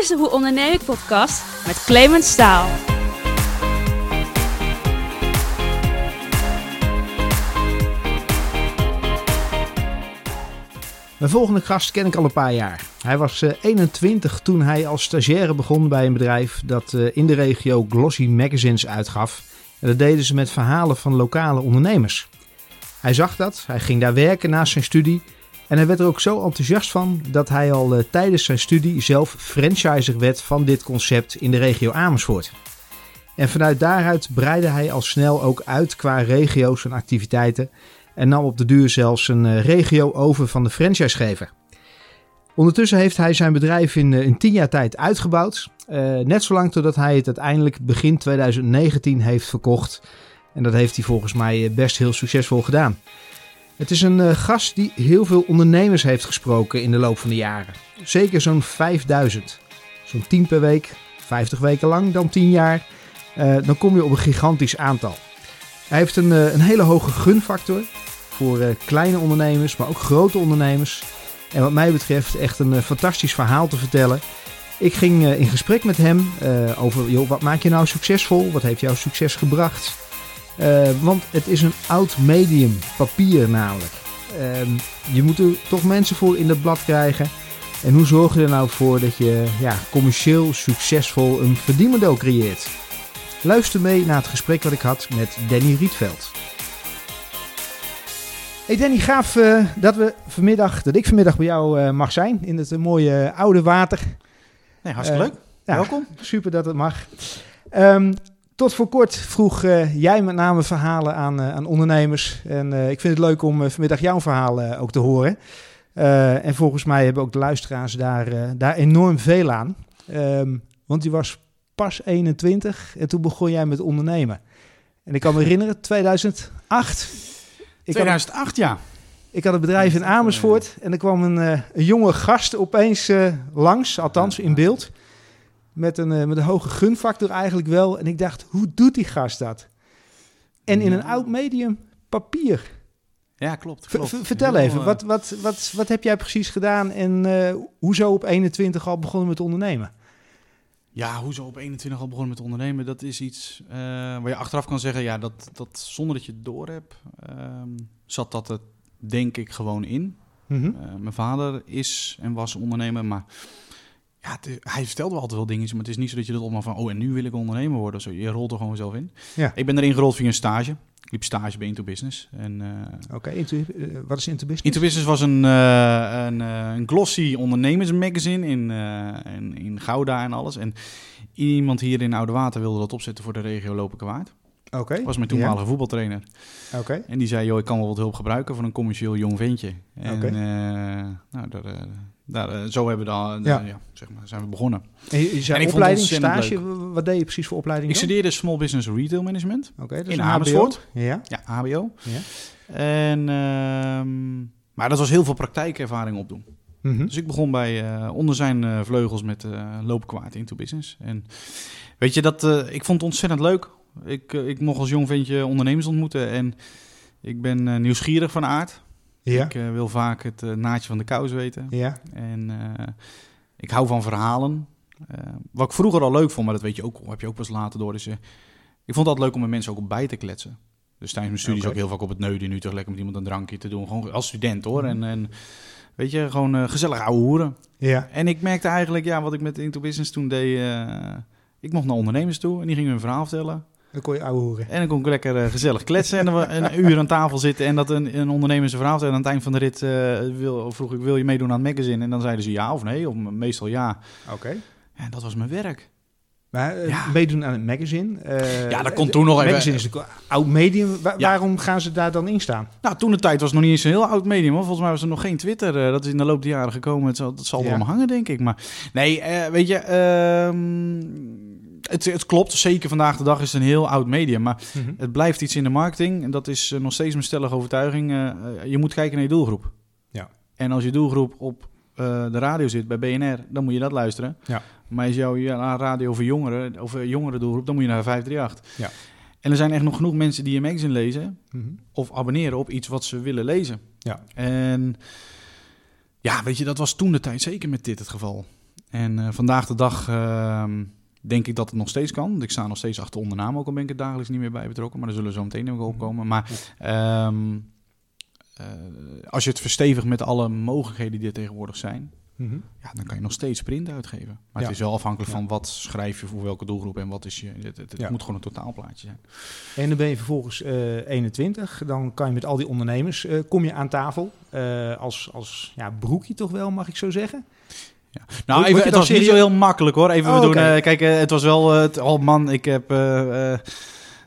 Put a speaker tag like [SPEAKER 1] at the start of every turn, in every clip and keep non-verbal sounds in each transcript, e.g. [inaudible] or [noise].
[SPEAKER 1] is de Hoe Onderneem ik podcast met Clemens Staal.
[SPEAKER 2] Mijn volgende gast ken ik al een paar jaar. Hij was eh, 21 toen hij als stagiaire begon bij een bedrijf dat eh, in de regio glossy magazines uitgaf. En dat deden ze met verhalen van lokale ondernemers. Hij zag dat, hij ging daar werken naast zijn studie. En hij werd er ook zo enthousiast van dat hij al eh, tijdens zijn studie zelf franchiser werd van dit concept in de regio Amersfoort. En vanuit daaruit breidde hij al snel ook uit qua regio's en activiteiten en nam op de duur zelfs een eh, regio over van de franchisegever. Ondertussen heeft hij zijn bedrijf in, eh, in tien jaar tijd uitgebouwd. Eh, net zolang totdat hij het uiteindelijk begin 2019 heeft verkocht. En dat heeft hij volgens mij eh, best heel succesvol gedaan. Het is een eh, gast die heel veel ondernemers heeft gesproken in de loop van de jaren. Zeker zo'n 5000. Zo'n 10 per week, 50 weken lang, dan 10 jaar. Eh, dan kom je op een gigantisch aantal. Hij heeft een, eh, een hele hoge gunfactor voor kleine ondernemers, maar ook grote ondernemers. En wat mij betreft echt een fantastisch verhaal te vertellen. Ik ging in gesprek met hem over, joh, wat maak je nou succesvol? Wat heeft jouw succes gebracht? Eh, want het is een oud medium, papier namelijk. Ehm, je moet er toch mensen voor in dat blad krijgen. En hoe zorg je er nou voor dat je ja, commercieel succesvol een verdienmodel creëert? Luister mee naar het gesprek wat ik had met Danny Rietveld. Hey Danny, gaaf eh, dat, we vanmiddag, dat ik vanmiddag bij jou eh, mag zijn in het mooie oude water.
[SPEAKER 3] Nee, hartstikke leuk.
[SPEAKER 2] Ja,
[SPEAKER 3] Welkom.
[SPEAKER 2] Super dat het mag. Ehm, tot voor kort vroeg eh, jij met name verhalen aan, eh, aan ondernemers. En eh, ik vind het leuk om vanmiddag jouw verhaal ook te horen. En volgens mij hebben ook de luisteraars daar, daar enorm veel aan. Ehm, want je was pas 21 en toen begon jij met ondernemen. En ik kan me [laughs] herinneren, 2008. Ik had,
[SPEAKER 3] 2008, ja.
[SPEAKER 2] ik had een bedrijf in Amersfoort en er kwam een, een jonge gast opeens langs, althans in beeld. Met een, eh, met een hoge gunfactor eigenlijk wel. En ik dacht, hoe doet die gast dat? En in een oud medium, papier.
[SPEAKER 3] Ja, klopt. Klopt.
[SPEAKER 2] v- vertel
[SPEAKER 3] Heel,
[SPEAKER 2] even,
[SPEAKER 3] eh,
[SPEAKER 2] wat, wat, wat, wat heb jij precies gedaan en eh, hoezo op 21 al begonnen met ondernemen?
[SPEAKER 3] Ja, hoe zo op 21 al begonnen met ondernemen, dat is iets waar je achteraf kan zeggen, ja, dat, dat zonder dat je het door hebt, ehm, zat dat er denk ik gewoon in.
[SPEAKER 2] Mhm.
[SPEAKER 3] Mijn vader is en was ondernemer, maar ja, het- hij vertelde wel altijd wel dingen, maar het is niet zo dat je dat allemaal van, oh, en nu wil ik ondernemer worden. Zo, je rolt er gewoon zelf in.
[SPEAKER 2] Ja.
[SPEAKER 3] Ik ben erin gerold via een stage. Ik liep stage bij Into Business. En, eh,
[SPEAKER 2] Oké, Into- eh, wat is Into Business?
[SPEAKER 3] Into Business was een, eh, een, eh, een glossy ondernemersmagazine in, eh, in, in Gouda en alles. En iemand hier in Oude Water wilde dat opzetten voor de regio Lopenkewaard.
[SPEAKER 2] Oké.
[SPEAKER 3] Was mijn toenmalige voetbaltrainer.
[SPEAKER 2] Ja, Oké.
[SPEAKER 3] En die zei, joh, ik kan wel wat hulp gebruiken voor een commercieel jong ventje. En eh, nou, daar, eh, daar, eh, zo hebben we dan,
[SPEAKER 2] Ja.
[SPEAKER 3] ja. zeg maar, zijn we begonnen.
[SPEAKER 2] En je, je
[SPEAKER 3] En
[SPEAKER 2] zei
[SPEAKER 3] ik het
[SPEAKER 2] opleiding, stage, wat deed je precies voor opleiding
[SPEAKER 3] Ik
[SPEAKER 2] dan?
[SPEAKER 3] studeerde Small Business Retail Management.
[SPEAKER 2] Oké, is
[SPEAKER 3] in. Amersfoort.
[SPEAKER 2] Ja.
[SPEAKER 3] Ja, HBO.
[SPEAKER 2] ja.
[SPEAKER 3] En, ehm, maar dat was heel veel praktijkervaring opdoen.
[SPEAKER 2] Mhm.
[SPEAKER 3] Dus ik begon bij, eh, onder zijn eh, vleugels met uh, loopkwaad into business. En weet je, dat, eh, ik vond het ontzettend leuk. Ik, eh, ik mocht als jong ventje ondernemers ontmoeten en ik ben eh, nieuwsgierig van aard.
[SPEAKER 2] Ja.
[SPEAKER 3] Ik eh, wil vaak het eh, naadje van de kous weten.
[SPEAKER 2] Ja.
[SPEAKER 3] En eh, ik hou van verhalen. Wat ik vroeger al leuk vond, maar dat weet je ook, heb je ook pas later door. Eh, ik vond het altijd leuk om met mensen ook op bij te kletsen. Dus tijdens mijn studies ook heel vaak op het neuden in Utrecht lekker met iemand een drankje te doen. Gewoon als student hoor.
[SPEAKER 2] Mhm.
[SPEAKER 3] En, en weet je, gewoon gezellig ouwe hoeren.
[SPEAKER 2] Ja.
[SPEAKER 3] En ik merkte eigenlijk, ja, wat ik met Into Business toen deed. ik mocht naar ondernemers toe en die gingen hun verhaal vertellen.
[SPEAKER 2] Dan kon je ouwe horen.
[SPEAKER 3] En dan kon ik lekker eh, gezellig kletsen en we een uur aan tafel zitten. En dat een, een ondernemer zijn verhaal. En aan het eind van de rit eh, wil, vroeg ik, wil je meedoen aan het magazine? En dan zeiden ze ja of nee, of meestal ja.
[SPEAKER 2] Oké.
[SPEAKER 3] En dat was mijn werk.
[SPEAKER 2] Maar eh,
[SPEAKER 3] Ja.
[SPEAKER 2] meedoen aan het magazine.
[SPEAKER 3] Ja, dat kon toen nog even-
[SPEAKER 2] magazine is een oud medium. Wa-
[SPEAKER 3] Ja.
[SPEAKER 2] Waarom gaan ze daar dan in staan?
[SPEAKER 3] Nou, toen de tijd was het nog niet eens een heel oud medium. Hoor. Volgens mij was er nog geen Twitter. dat is in de loop der jaren gekomen. Het zal, dat zal
[SPEAKER 2] Ja.
[SPEAKER 3] allemaal hangen, denk ik. Maar nee, weet je... ehm, het, het klopt, zeker vandaag de dag is het een heel oud medium. Maar het blijft iets in de marketing. En dat is eh, nog steeds mijn stellige overtuiging. eh, eh, je moet kijken naar je doelgroep.
[SPEAKER 2] Ja.
[SPEAKER 3] En als je doelgroep op de radio zit, bij BNR, dan moet je dat luisteren.
[SPEAKER 2] Ja.
[SPEAKER 3] Maar is jouw radio voor jongeren, of jongere doelgroep, dan moet je naar 538.
[SPEAKER 2] Ja.
[SPEAKER 3] En er zijn echt nog genoeg mensen die een magazine lezen
[SPEAKER 2] Mhm.
[SPEAKER 3] of abonneren op iets wat ze willen lezen.
[SPEAKER 2] Ja.
[SPEAKER 3] En ja, weet je, dat was toen de tijd zeker met dit het geval. En vandaag de dag ehm, denk ik dat het nog steeds kan. Ik sta nog steeds achter ondername, ook al ben ik er dagelijks niet meer bij betrokken. Maar daar zullen we zo meteen nog opkomen. Maar ehm, eh, als je het verstevigt met alle mogelijkheden die er tegenwoordig zijn...
[SPEAKER 2] Mhm.
[SPEAKER 3] Ja, dan kan je nog steeds print uitgeven. Maar
[SPEAKER 2] Ja.
[SPEAKER 3] het is wel afhankelijk
[SPEAKER 2] Ja.
[SPEAKER 3] van wat schrijf je voor welke doelgroep en wat is je... Het, het, het
[SPEAKER 2] Ja.
[SPEAKER 3] moet gewoon een totaalplaatje zijn.
[SPEAKER 2] En dan ben je vervolgens eh 21. Dan kan je met al die ondernemers, eh, kom je aan tafel. eh, als als ja, broekje toch wel, mag ik zo zeggen?
[SPEAKER 3] Nou,
[SPEAKER 2] Word- word
[SPEAKER 3] even, het was niet zo heel makkelijk hoor. Even
[SPEAKER 2] Oh,
[SPEAKER 3] we doen.
[SPEAKER 2] oké.
[SPEAKER 3] eh, kijk, eh, het was wel. eh, het, oh man, ik heb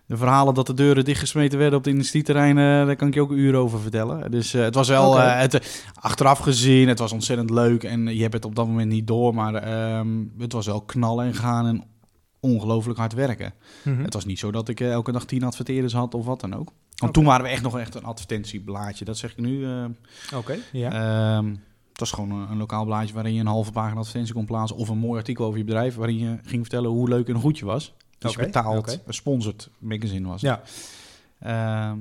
[SPEAKER 3] de verhalen dat de deuren dichtgesmeten werden op het industrieterrein. eh, daar kan ik je ook uren over vertellen. Dus het was wel. Het, achteraf gezien, het was ontzettend leuk. En je hebt het op dat moment niet door. Maar ehm, het was wel knallen en gaan en ongelooflijk hard werken.
[SPEAKER 2] Mhm.
[SPEAKER 3] Het was niet zo dat ik elke dag tien adverteerders had of wat dan ook. Want toen waren we echt nog echt een advertentieblaadje. Dat zeg ik nu.
[SPEAKER 2] Oké, ja.
[SPEAKER 3] Ehm, het was gewoon een, lokaal blaadje waarin je een halve pagina advertentie kon plaatsen. Of een mooi artikel over je bedrijf waarin je ging vertellen hoe leuk en goed je was. Dus
[SPEAKER 2] Oké,
[SPEAKER 3] je betaald, een sponsored magazine was.
[SPEAKER 2] ja.
[SPEAKER 3] Ehm,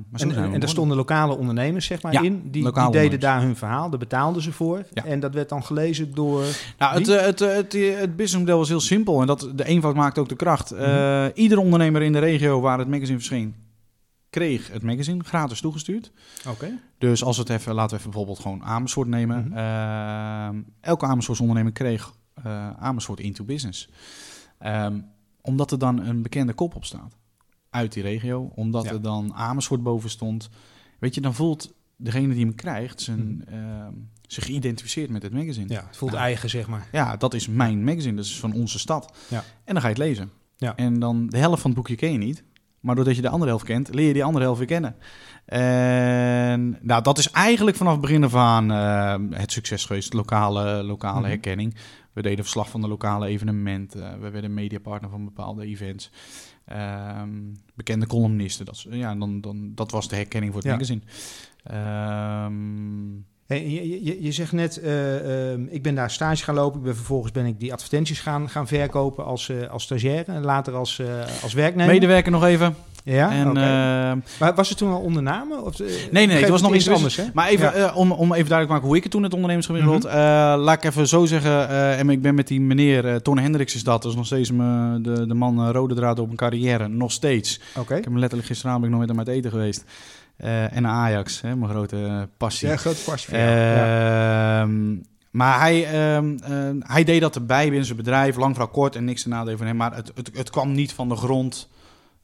[SPEAKER 3] maar zo
[SPEAKER 2] En, daar stonden lokale ondernemers zeg maar
[SPEAKER 3] Ja,
[SPEAKER 2] in. Die, die deden daar hun verhaal, daar betaalden ze voor.
[SPEAKER 3] Ja.
[SPEAKER 2] En dat werd dan gelezen door...
[SPEAKER 3] Nou, het, eh, het, eh, het, eh, het businessmodel was heel simpel en dat, de eenvoud maakt ook de kracht. Eh,
[SPEAKER 2] Mhm.
[SPEAKER 3] Ieder ondernemer in de regio waar het magazine verscheen, kreeg het magazine gratis toegestuurd.
[SPEAKER 2] Oké.
[SPEAKER 3] Dus als het even, laten we even bijvoorbeeld gewoon Amersfoort nemen.
[SPEAKER 2] Mhm.
[SPEAKER 3] Ehm, elke Amersfoorts ondernemer kreeg eh, Amersfoort Into Business. Ehm, omdat er dan een bekende kop op staat. Uit die regio. Omdat
[SPEAKER 2] Ja.
[SPEAKER 3] er dan Amersfoort boven stond. Weet je, dan voelt degene die hem krijgt zijn, ehm, zich geïdentificeerd met het magazine.
[SPEAKER 2] Ja, het voelt
[SPEAKER 3] Nou.
[SPEAKER 2] eigen zeg maar.
[SPEAKER 3] Ja, dat is mijn magazine. Dat is van onze stad.
[SPEAKER 2] Ja.
[SPEAKER 3] En dan ga je het lezen.
[SPEAKER 2] Ja.
[SPEAKER 3] En dan de helft van het boekje ken je niet. Maar doordat je de andere helft kent, leer je die andere helft weer kennen. En nou, dat is eigenlijk vanaf het begin af aan eh, het succes geweest. Lokale, lokale
[SPEAKER 2] Mhm.
[SPEAKER 3] herkenning. We deden verslag van de lokale evenementen. We werden mediapartner van bepaalde events. Ehm, bekende columnisten. Dat, ja, dan, dan, dat was de herkenning voor het
[SPEAKER 2] Ja.
[SPEAKER 3] magazine. Ehm,
[SPEAKER 2] Je, je, je zegt net, eh, ehm, ik ben daar stage gaan lopen. Ik ben, vervolgens ben ik die advertenties gaan, gaan verkopen als, eh, als stagiair. En later als, eh, als werknemer.
[SPEAKER 3] medewerker nog even.
[SPEAKER 2] Ja,
[SPEAKER 3] en,
[SPEAKER 2] Maar was het toen al ondername? Of,
[SPEAKER 3] nee,
[SPEAKER 2] geef
[SPEAKER 3] het was nog
[SPEAKER 2] iets anders, hè?
[SPEAKER 3] Maar even,
[SPEAKER 2] Ja.
[SPEAKER 3] om, om even duidelijk te maken hoe ik het toen het ondernemersgebied
[SPEAKER 2] Mhm.
[SPEAKER 3] mm laat ik even zo zeggen. en ik ben met die meneer, Ton Hendricks is dat. Dat is nog steeds me, de, de man rode draad op mijn carrière. Nog steeds.
[SPEAKER 2] Oké.
[SPEAKER 3] Ik heb hem letterlijk gisteravond nog met hem uit eten geweest. Eh, en Ajax, hè, mijn grote eh, passie.
[SPEAKER 2] Ja, grote pasje voor. Ja.
[SPEAKER 3] Ehm, Maar hij, ehm, eh, hij deed dat erbij binnen zijn bedrijf, lang vooral kort en niks te nadelen van hem. Maar het, het, het kwam niet van de grond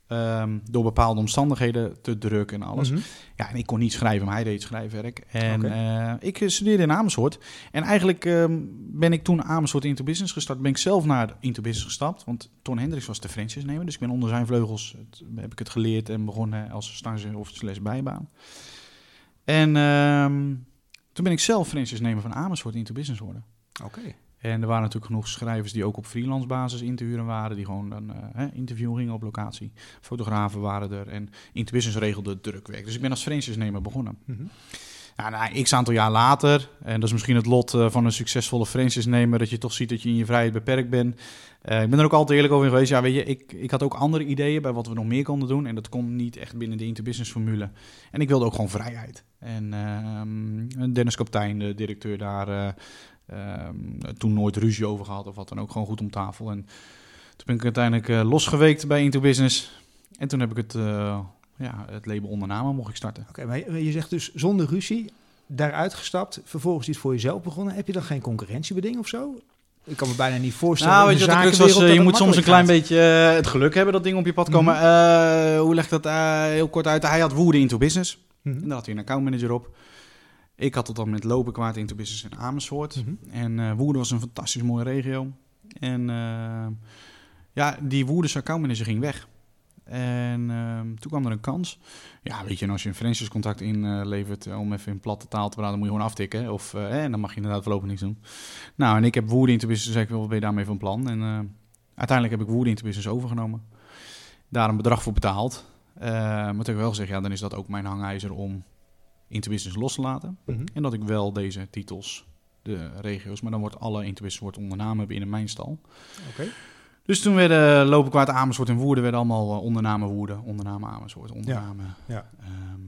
[SPEAKER 3] ehm, door bepaalde omstandigheden te druk en alles.
[SPEAKER 2] Mhm.
[SPEAKER 3] Ja, en ik kon niet schrijven, maar hij deed schrijfwerk. En eh, ik eh, studeerde in Amersfoort. En eigenlijk ehm, ben ik toen Amersfoort Into Business gestart. Ben ik zelf naar Into Business gestapt. Want Ton Hendricks was de franchise nemen. Dus ik ben onder zijn vleugels het, heb ik het geleerd en begonnen als stage of slash bijbaan. En ehm, toen ben ik zelf franchise nemen van Amersfoort Into Business worden.
[SPEAKER 2] Oké.
[SPEAKER 3] En er waren natuurlijk genoeg schrijvers die ook op freelance basis in te huren waren. Die gewoon dan eh interview gingen op locatie. Fotografen waren er. En Into Business regelde het drukwerk. Dus ik ben als franchise-nemer begonnen.
[SPEAKER 2] Mhm.
[SPEAKER 3] Ja, nou, x aantal jaar later, en dat is misschien het lot eh, van een succesvolle franchise-nemer, dat je toch ziet dat je in je vrijheid beperkt bent. Eh, ik ben er ook altijd eerlijk over in geweest. Ja, weet je, ik, ik had ook andere ideeën bij wat we nog meer konden doen. En dat kon niet echt binnen de interbusiness-formule. En ik wilde ook gewoon vrijheid. En ehm, Dennis Kaptein, de directeur daar, ehm, toen nooit ruzie over gehad of wat dan ook. Gewoon goed om tafel. En toen ben ik uiteindelijk eh, losgeweekt bij Into Business. En toen heb ik het, eh, ja, het label ondername mocht ik starten.
[SPEAKER 2] Oké, maar je- je zegt dus zonder ruzie, daaruit gestapt, vervolgens iets voor jezelf begonnen. Heb je dan geen concurrentiebeding of zo? Ik kan me bijna niet voorstellen.
[SPEAKER 3] Nou, weet je wat was? Je moet soms een klein beetje eh, het geluk hebben dat ding op je pad komen.
[SPEAKER 2] Mhm.
[SPEAKER 3] Eh, hoe leg ik dat eh, heel kort uit? Hij had Woede into Business.
[SPEAKER 2] Mhm.
[SPEAKER 3] En daar had hij een accountmanager op. Ik had het dan met Lopen kwaad into Business in Amersfoort.
[SPEAKER 2] Mhm.
[SPEAKER 3] En eh Woerden was een fantastisch mooie regio. En eh, ja, die Woerdense accountmanager ging weg. En eh, toen kwam er een kans. Ja, weet je, en als je een franchise-contact inlevert, eh, om even in platte taal te praten, dan moet je gewoon aftikken. Of, en dan mag je inderdaad voorlopig niks doen. Nou, en ik heb Woerden into Business, zei ik, wel, wat ben je daarmee van plan? En uiteindelijk heb ik Woerden into Business overgenomen. Daar een bedrag voor betaald. Maar toen heb ik wel gezegd, ja, dan is dat ook mijn hangijzer om into Business los te laten.
[SPEAKER 2] Mhm.
[SPEAKER 3] En dat ik wel deze titels, de regio's, maar dan wordt alle Interbusiness wordt ondernamen binnen mijn stal.
[SPEAKER 2] Oké.
[SPEAKER 3] Dus toen werden Lopen Kwaad Amersfoort en Woerden werden allemaal eh, ondernamen Woerden, ondernamen Amersfoort, ondernamen
[SPEAKER 2] ja.
[SPEAKER 3] ehm,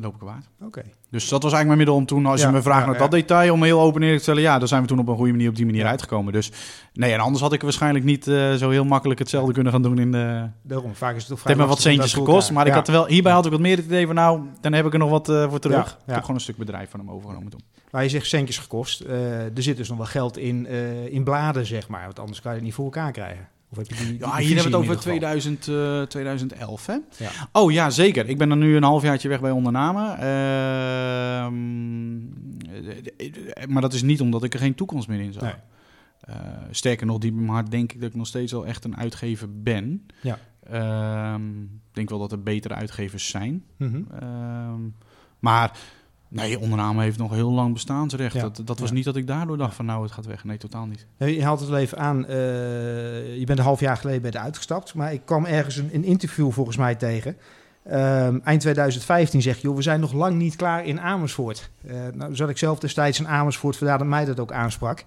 [SPEAKER 3] loop ik waard.
[SPEAKER 2] Oké.
[SPEAKER 3] Dus dat was eigenlijk mijn middel om toen, als
[SPEAKER 2] Ja,
[SPEAKER 3] je me vraagt
[SPEAKER 2] ja,
[SPEAKER 3] naar dat detail, om heel open neer te stellen, ja, daar zijn we toen op een goede manier op die manier uitgekomen. Dus nee, en anders had ik waarschijnlijk niet eh, zo heel makkelijk hetzelfde kunnen gaan doen in de...
[SPEAKER 2] Daarom, vaak is het toch
[SPEAKER 3] Het heeft me wat centjes gekost, maar ik had wel, hierbij had ik wat meer het idee van, nou, dan heb ik er nog wat eh, voor terug.
[SPEAKER 2] Ja,
[SPEAKER 3] Ik heb gewoon een stuk bedrijf van hem overgenomen toen.
[SPEAKER 2] Maar je zegt centjes gekost. Eh, er zit dus nog wel geld in, in bladen, zeg maar. Want anders kan je het niet voor elkaar krijgen. Of heb je die, die
[SPEAKER 3] Ja, hier hebben we het over
[SPEAKER 2] ieder geval?
[SPEAKER 3] 2000, eh, 2011, hè?
[SPEAKER 2] Ja.
[SPEAKER 3] Oh ja, zeker. Ik ben dan nu een halfjaartje weg bij ondernamen. Ehm, eh, maar dat is niet omdat ik er geen toekomst meer in zag.
[SPEAKER 2] Nee.
[SPEAKER 3] Eh, sterker nog, diep in mijn hart denk ik dat ik nog steeds wel echt een uitgever ben.
[SPEAKER 2] Ja.
[SPEAKER 3] Ehm, ik denk wel dat er betere uitgevers zijn.
[SPEAKER 2] Mhm.
[SPEAKER 3] Ehm, maar nee, ondername heeft nog heel lang bestaansrecht.
[SPEAKER 2] Ja.
[SPEAKER 3] Dat, dat was
[SPEAKER 2] Ja.
[SPEAKER 3] niet dat ik daardoor dacht van nou, het gaat weg. Nee, totaal niet.
[SPEAKER 2] Nee, Je haalt het wel even aan. eh, je bent een half jaar geleden bij de uitgestapt. Maar ik kwam ergens een, een interview volgens mij tegen. Ehm, eind 2015 zeg je, joh, we zijn nog lang niet klaar in Amersfoort. Eh, nou zat ik zelf destijds in Amersfoort, vandaar dat mij dat ook aansprak.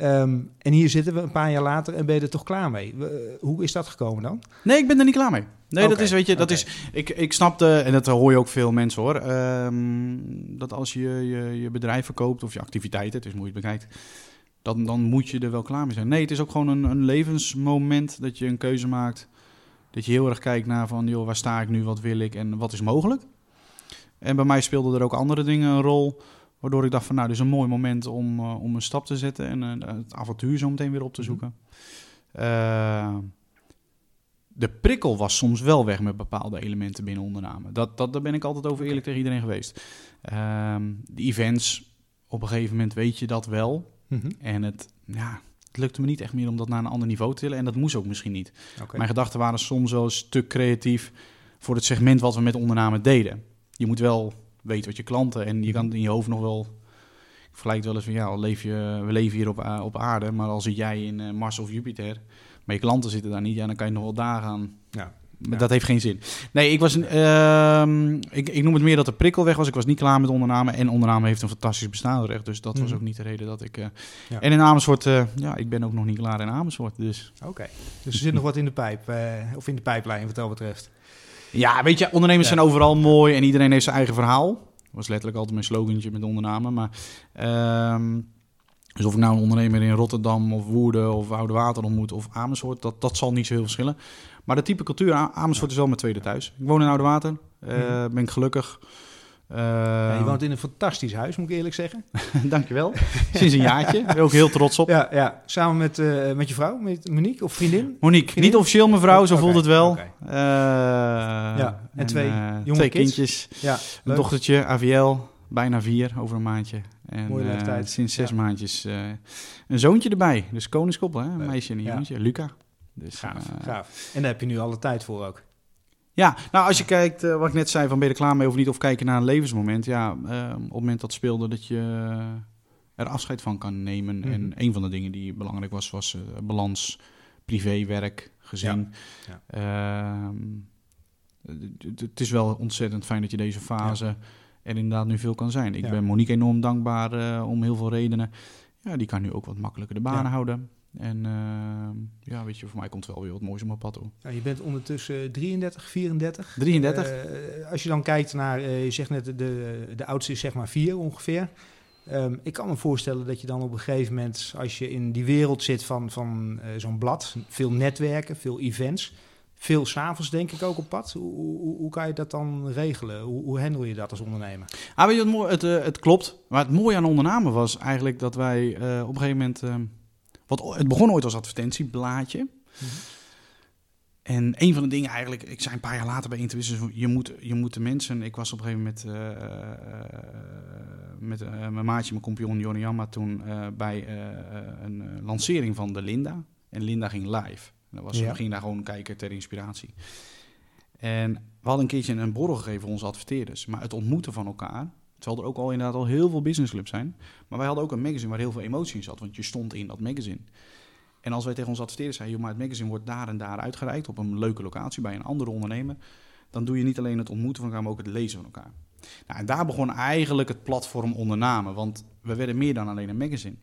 [SPEAKER 2] Ehm, en hier zitten we een paar jaar later en ben je er toch klaar mee. We- hoe is dat gekomen dan?
[SPEAKER 3] Nee, ik ben er niet klaar mee. Nee, dat is, weet je, dat is, ik, ik snapte, en dat hoor je ook veel mensen hoor, ehm, dat als je, je je bedrijf verkoopt of je activiteiten, het is hoe je het bekijkt, dan, dan moet je er wel klaar mee zijn. Nee, het is ook gewoon een, een levensmoment dat je een keuze maakt, dat je heel erg kijkt naar van, joh, waar sta ik nu, wat wil ik en wat is mogelijk. En bij mij speelden er ook andere dingen een rol, waardoor ik dacht van, nou, dit is een mooi moment om, eh, om een stap te zetten en eh, het avontuur zo meteen weer op te
[SPEAKER 2] Mhm.
[SPEAKER 3] zoeken. Eh, de prikkel was soms wel weg met bepaalde elementen binnen ondername. Dat, dat, daar ben ik altijd over eerlijk tegen iedereen geweest. Ehm, de events, op een gegeven moment weet je dat wel.
[SPEAKER 2] Mhm.
[SPEAKER 3] En het, ja, het lukte me niet echt meer om dat naar een ander niveau te tillen. En dat moest ook misschien niet. Mijn gedachten waren soms wel een stuk creatief voor het segment wat we met ondername deden. Je moet wel weten wat je klanten en je kan in je hoofd nog wel. Ik vergelijk het wel eens van ja, al leef je, we leven hier op, op aarde, maar al zit jij in eh, Mars of Jupiter, maar je klanten zitten daar niet, ja, dan kan je nog wel daar gaan.
[SPEAKER 2] Ja.
[SPEAKER 3] Dat heeft geen zin. Nee, ik was ehm, ik, ik noem het meer dat de prikkel weg was. Ik was niet klaar met ondername. En ondername heeft een fantastisch bestaansrecht. Dus dat was
[SPEAKER 2] Mhm.
[SPEAKER 3] ook niet de reden dat ik. eh,
[SPEAKER 2] Ja.
[SPEAKER 3] En in Amersfoort, eh, ja, ik ben ook nog niet klaar in Amersfoort. Dus
[SPEAKER 2] Oké. Dus er zit nog wat in de pijp, of in de pijplijn wat dat betreft.
[SPEAKER 3] Ja, weet je, ondernemers
[SPEAKER 2] Ja.
[SPEAKER 3] zijn overal mooi en iedereen heeft zijn eigen verhaal. Dat was letterlijk altijd mijn slogantje met ondernemen. Maar, ehm, dus of ik nou een ondernemer in Rotterdam of Woerden of Oude Water ontmoet of Amersfoort, dat, dat zal niet zo heel verschillen. Maar de type cultuur, Amersfoort is wel mijn tweede thuis. Ik woon in Oude Water, eh,
[SPEAKER 2] Mhm.
[SPEAKER 3] ben ik gelukkig.
[SPEAKER 2] Ja, je woont in een fantastisch huis, moet ik eerlijk zeggen. [laughs]
[SPEAKER 3] Dankjewel. [laughs] Sinds een jaartje. Ben ook heel trots op.
[SPEAKER 2] Ja, ja. samen met, eh, met je vrouw, met Monique of vriendin.
[SPEAKER 3] Monique,
[SPEAKER 2] Vriendin?
[SPEAKER 3] niet officieel mevrouw, zo voelt het wel. Eh,
[SPEAKER 2] Ja, en twee jonge
[SPEAKER 3] twee
[SPEAKER 2] kids?
[SPEAKER 3] kindjes.
[SPEAKER 2] Ja,
[SPEAKER 3] Een dochtertje, AVL, bijna vier over een maandje. En
[SPEAKER 2] Mooie leeftijd.
[SPEAKER 3] sinds zes
[SPEAKER 2] Ja.
[SPEAKER 3] maandjes een zoontje erbij. Dus koningskoppel, hè? een meisje en een jongetje, Luca. Dus,
[SPEAKER 2] Gaaf, gaaf. En daar heb je nu alle tijd voor ook.
[SPEAKER 3] Ja, nou als je kijkt, eh, wat ik net zei, van ben je er klaar mee of niet, of kijken naar een levensmoment. Ja, eh, op het moment dat speelde dat je er afscheid van kan nemen.
[SPEAKER 2] Mhm.
[SPEAKER 3] En een van de dingen die belangrijk was, was eh, balans, privé, werk, gezin.
[SPEAKER 2] Ja.
[SPEAKER 3] Ehm, het- is wel ontzettend fijn dat je deze fase er inderdaad nu veel kan zijn. Ik
[SPEAKER 2] Ja.
[SPEAKER 3] ben Monique enorm dankbaar om heel veel redenen. Ja, die kan nu ook wat makkelijker de banen
[SPEAKER 2] Ja.
[SPEAKER 3] houden. En ehm, ja, weet je, voor mij komt wel weer wat moois op mijn pad toe.
[SPEAKER 2] Nou, je bent ondertussen 33, 34.
[SPEAKER 3] 33?
[SPEAKER 2] Eh, als je dan kijkt naar, eh, je zegt net, de, de oudste is zeg maar vier ongeveer. Ehm, ik kan me voorstellen dat je dan op een gegeven moment, als je in die wereld zit van, van eh, zo'n blad, veel netwerken, veel events, veel s'avonds denk ik ook op pad. Hoe, hoe, hoe kan je dat dan regelen? Hoe, hoe handel je dat als ondernemer?
[SPEAKER 3] Ah, weet je mooi? Het, eh, het klopt. Maar het mooie aan ondernemen was eigenlijk dat wij op een gegeven moment... wat, het begon ooit als advertentieblaadje. En een van de dingen eigenlijk, ik zei een paar jaar later bij Intuition, je moet, je moet de mensen, ik was op een gegeven moment uh, met uh, mijn maatje, mijn compagnon Joniyama toen uh, bij een lancering van de Linda. En Linda ging live. Dat was, ja. We gingen daar gewoon kijken ter inspiratie. En we hadden een keertje een borrel gegeven voor onze adverteerders. Maar het ontmoeten van elkaar, terwijl er ook al inderdaad al heel veel businessclubs zijn. Maar wij hadden ook een magazine waar heel veel emotie in zat, want je stond in dat magazine. En als wij tegen onze adverteerders zeiden, maar het magazine wordt daar en daar uitgereikt op een leuke locatie bij een andere ondernemer, dan doe je niet alleen het ontmoeten van elkaar, maar ook het lezen van elkaar. Nou, en daar begon eigenlijk het platform ondernamen, want we werden meer dan alleen een magazine.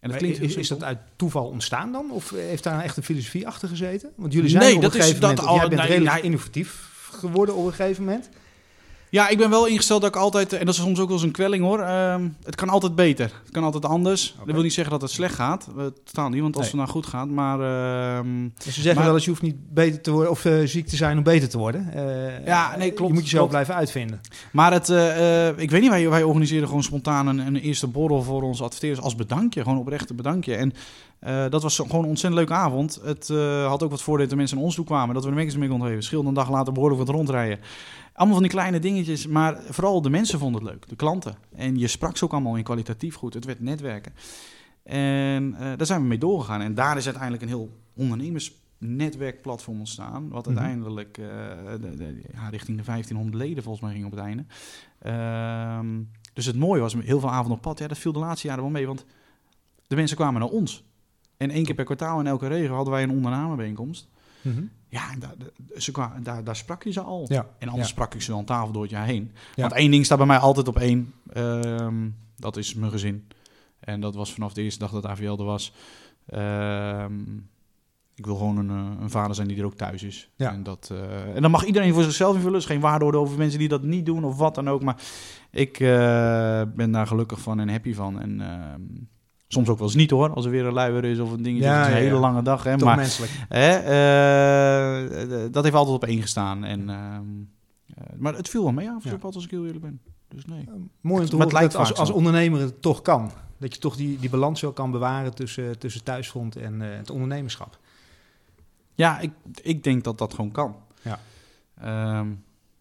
[SPEAKER 2] En dat klinkt, is, is dat uit toeval ontstaan dan? Of heeft daar echt een filosofie achter gezeten? Want jullie zijn
[SPEAKER 3] nee,
[SPEAKER 2] op
[SPEAKER 3] dat
[SPEAKER 2] een gegeven
[SPEAKER 3] is,
[SPEAKER 2] moment,
[SPEAKER 3] dat
[SPEAKER 2] of jij
[SPEAKER 3] al,
[SPEAKER 2] bent redelijk innovatief geworden op een gegeven moment.
[SPEAKER 3] Ja, ik ben wel ingesteld dat ik altijd, en dat is soms ook wel eens een kwelling hoor, ehm, het kan altijd beter. Het kan altijd anders. Dat wil niet zeggen dat het slecht gaat. Uh, totaal niet, want als
[SPEAKER 2] Nee.
[SPEAKER 3] het nou goed gaat, maar... ehm,
[SPEAKER 2] Ze zeggen
[SPEAKER 3] Maar-
[SPEAKER 2] wel eens, je hoeft niet beter te worden of eh, ziek te zijn om beter te worden. Eh,
[SPEAKER 3] Ja, nee, klopt,
[SPEAKER 2] Je moet jezelf
[SPEAKER 3] klopt.
[SPEAKER 2] blijven uitvinden.
[SPEAKER 3] Maar het, eh, eh, ik weet niet, wij, wij organiseren gewoon spontaan een, een eerste borrel voor onze adverteerders als bedankje. Gewoon oprecht een bedankje. En eh, dat was gewoon een ontzettend leuke avond. Het eh, had ook wat voordeel dat de mensen naar ons toe kwamen. Dat we de magazine mee konden geven. Scheelde een dag later behoorlijk wat rondrijden. Allemaal van die kleine dingetjes. Maar vooral de mensen vonden het leuk. De klanten. En je sprak ze ook allemaal in kwalitatief goed. Het werd netwerken. En eh, daar zijn we mee doorgegaan. En daar is uiteindelijk een heel ondernemersnetwerkplatform ontstaan. Wat
[SPEAKER 2] Mhm.
[SPEAKER 3] uiteindelijk eh, de- de- ja, richting de 1500 leden volgens mij ging op het einde. Ehm, dus het mooie was, heel veel avonden op pad. Ja, dat viel de laatste jaren wel mee. Want de mensen kwamen naar ons. En één keer per kwartaal in elke regio hadden wij een ondernemerbijeenkomst. Ja, en daar, ze daar, daar sprak je ze al.
[SPEAKER 2] Ja.
[SPEAKER 3] En anders
[SPEAKER 2] Ja.
[SPEAKER 3] sprak ik ze wel aan tafel door het jaar heen.
[SPEAKER 2] Ja.
[SPEAKER 3] Want één ding staat bij mij altijd op één. Ehm, dat is mijn gezin. En dat was vanaf de eerste dag dat AVL er was. Ehm, ik wil gewoon een, eh, een vader zijn die er ook thuis is.
[SPEAKER 2] Ja.
[SPEAKER 3] En, dat, eh, en dan mag iedereen voor zichzelf invullen. Er is geen waardeoordeel over mensen die dat niet doen of wat dan ook. Maar ik eh, ben daar gelukkig van en happy van. En ehm, soms ook wel eens niet hoor. Als er weer een luier is of een dingetje.
[SPEAKER 2] Ja,
[SPEAKER 3] het is een
[SPEAKER 2] ja,
[SPEAKER 3] hele
[SPEAKER 2] ja.
[SPEAKER 3] lange dag. Hè,
[SPEAKER 2] Toch
[SPEAKER 3] maar
[SPEAKER 2] menselijk.
[SPEAKER 3] Hè, eh, dat heeft altijd op één gestaan. En, ehm, eh, maar het viel wel mee af, als ik heel eerlijk ben. Dus nee.
[SPEAKER 2] Mooi om te horen
[SPEAKER 3] lijkt
[SPEAKER 2] dat als, als ondernemer het toch kan. Dat je toch die, die balans wel kan bewaren tussen, tussen thuisfront en eh, het ondernemerschap.
[SPEAKER 3] Ja, ik, ik denk dat dat gewoon kan.
[SPEAKER 2] Ja.
[SPEAKER 3] Ehm,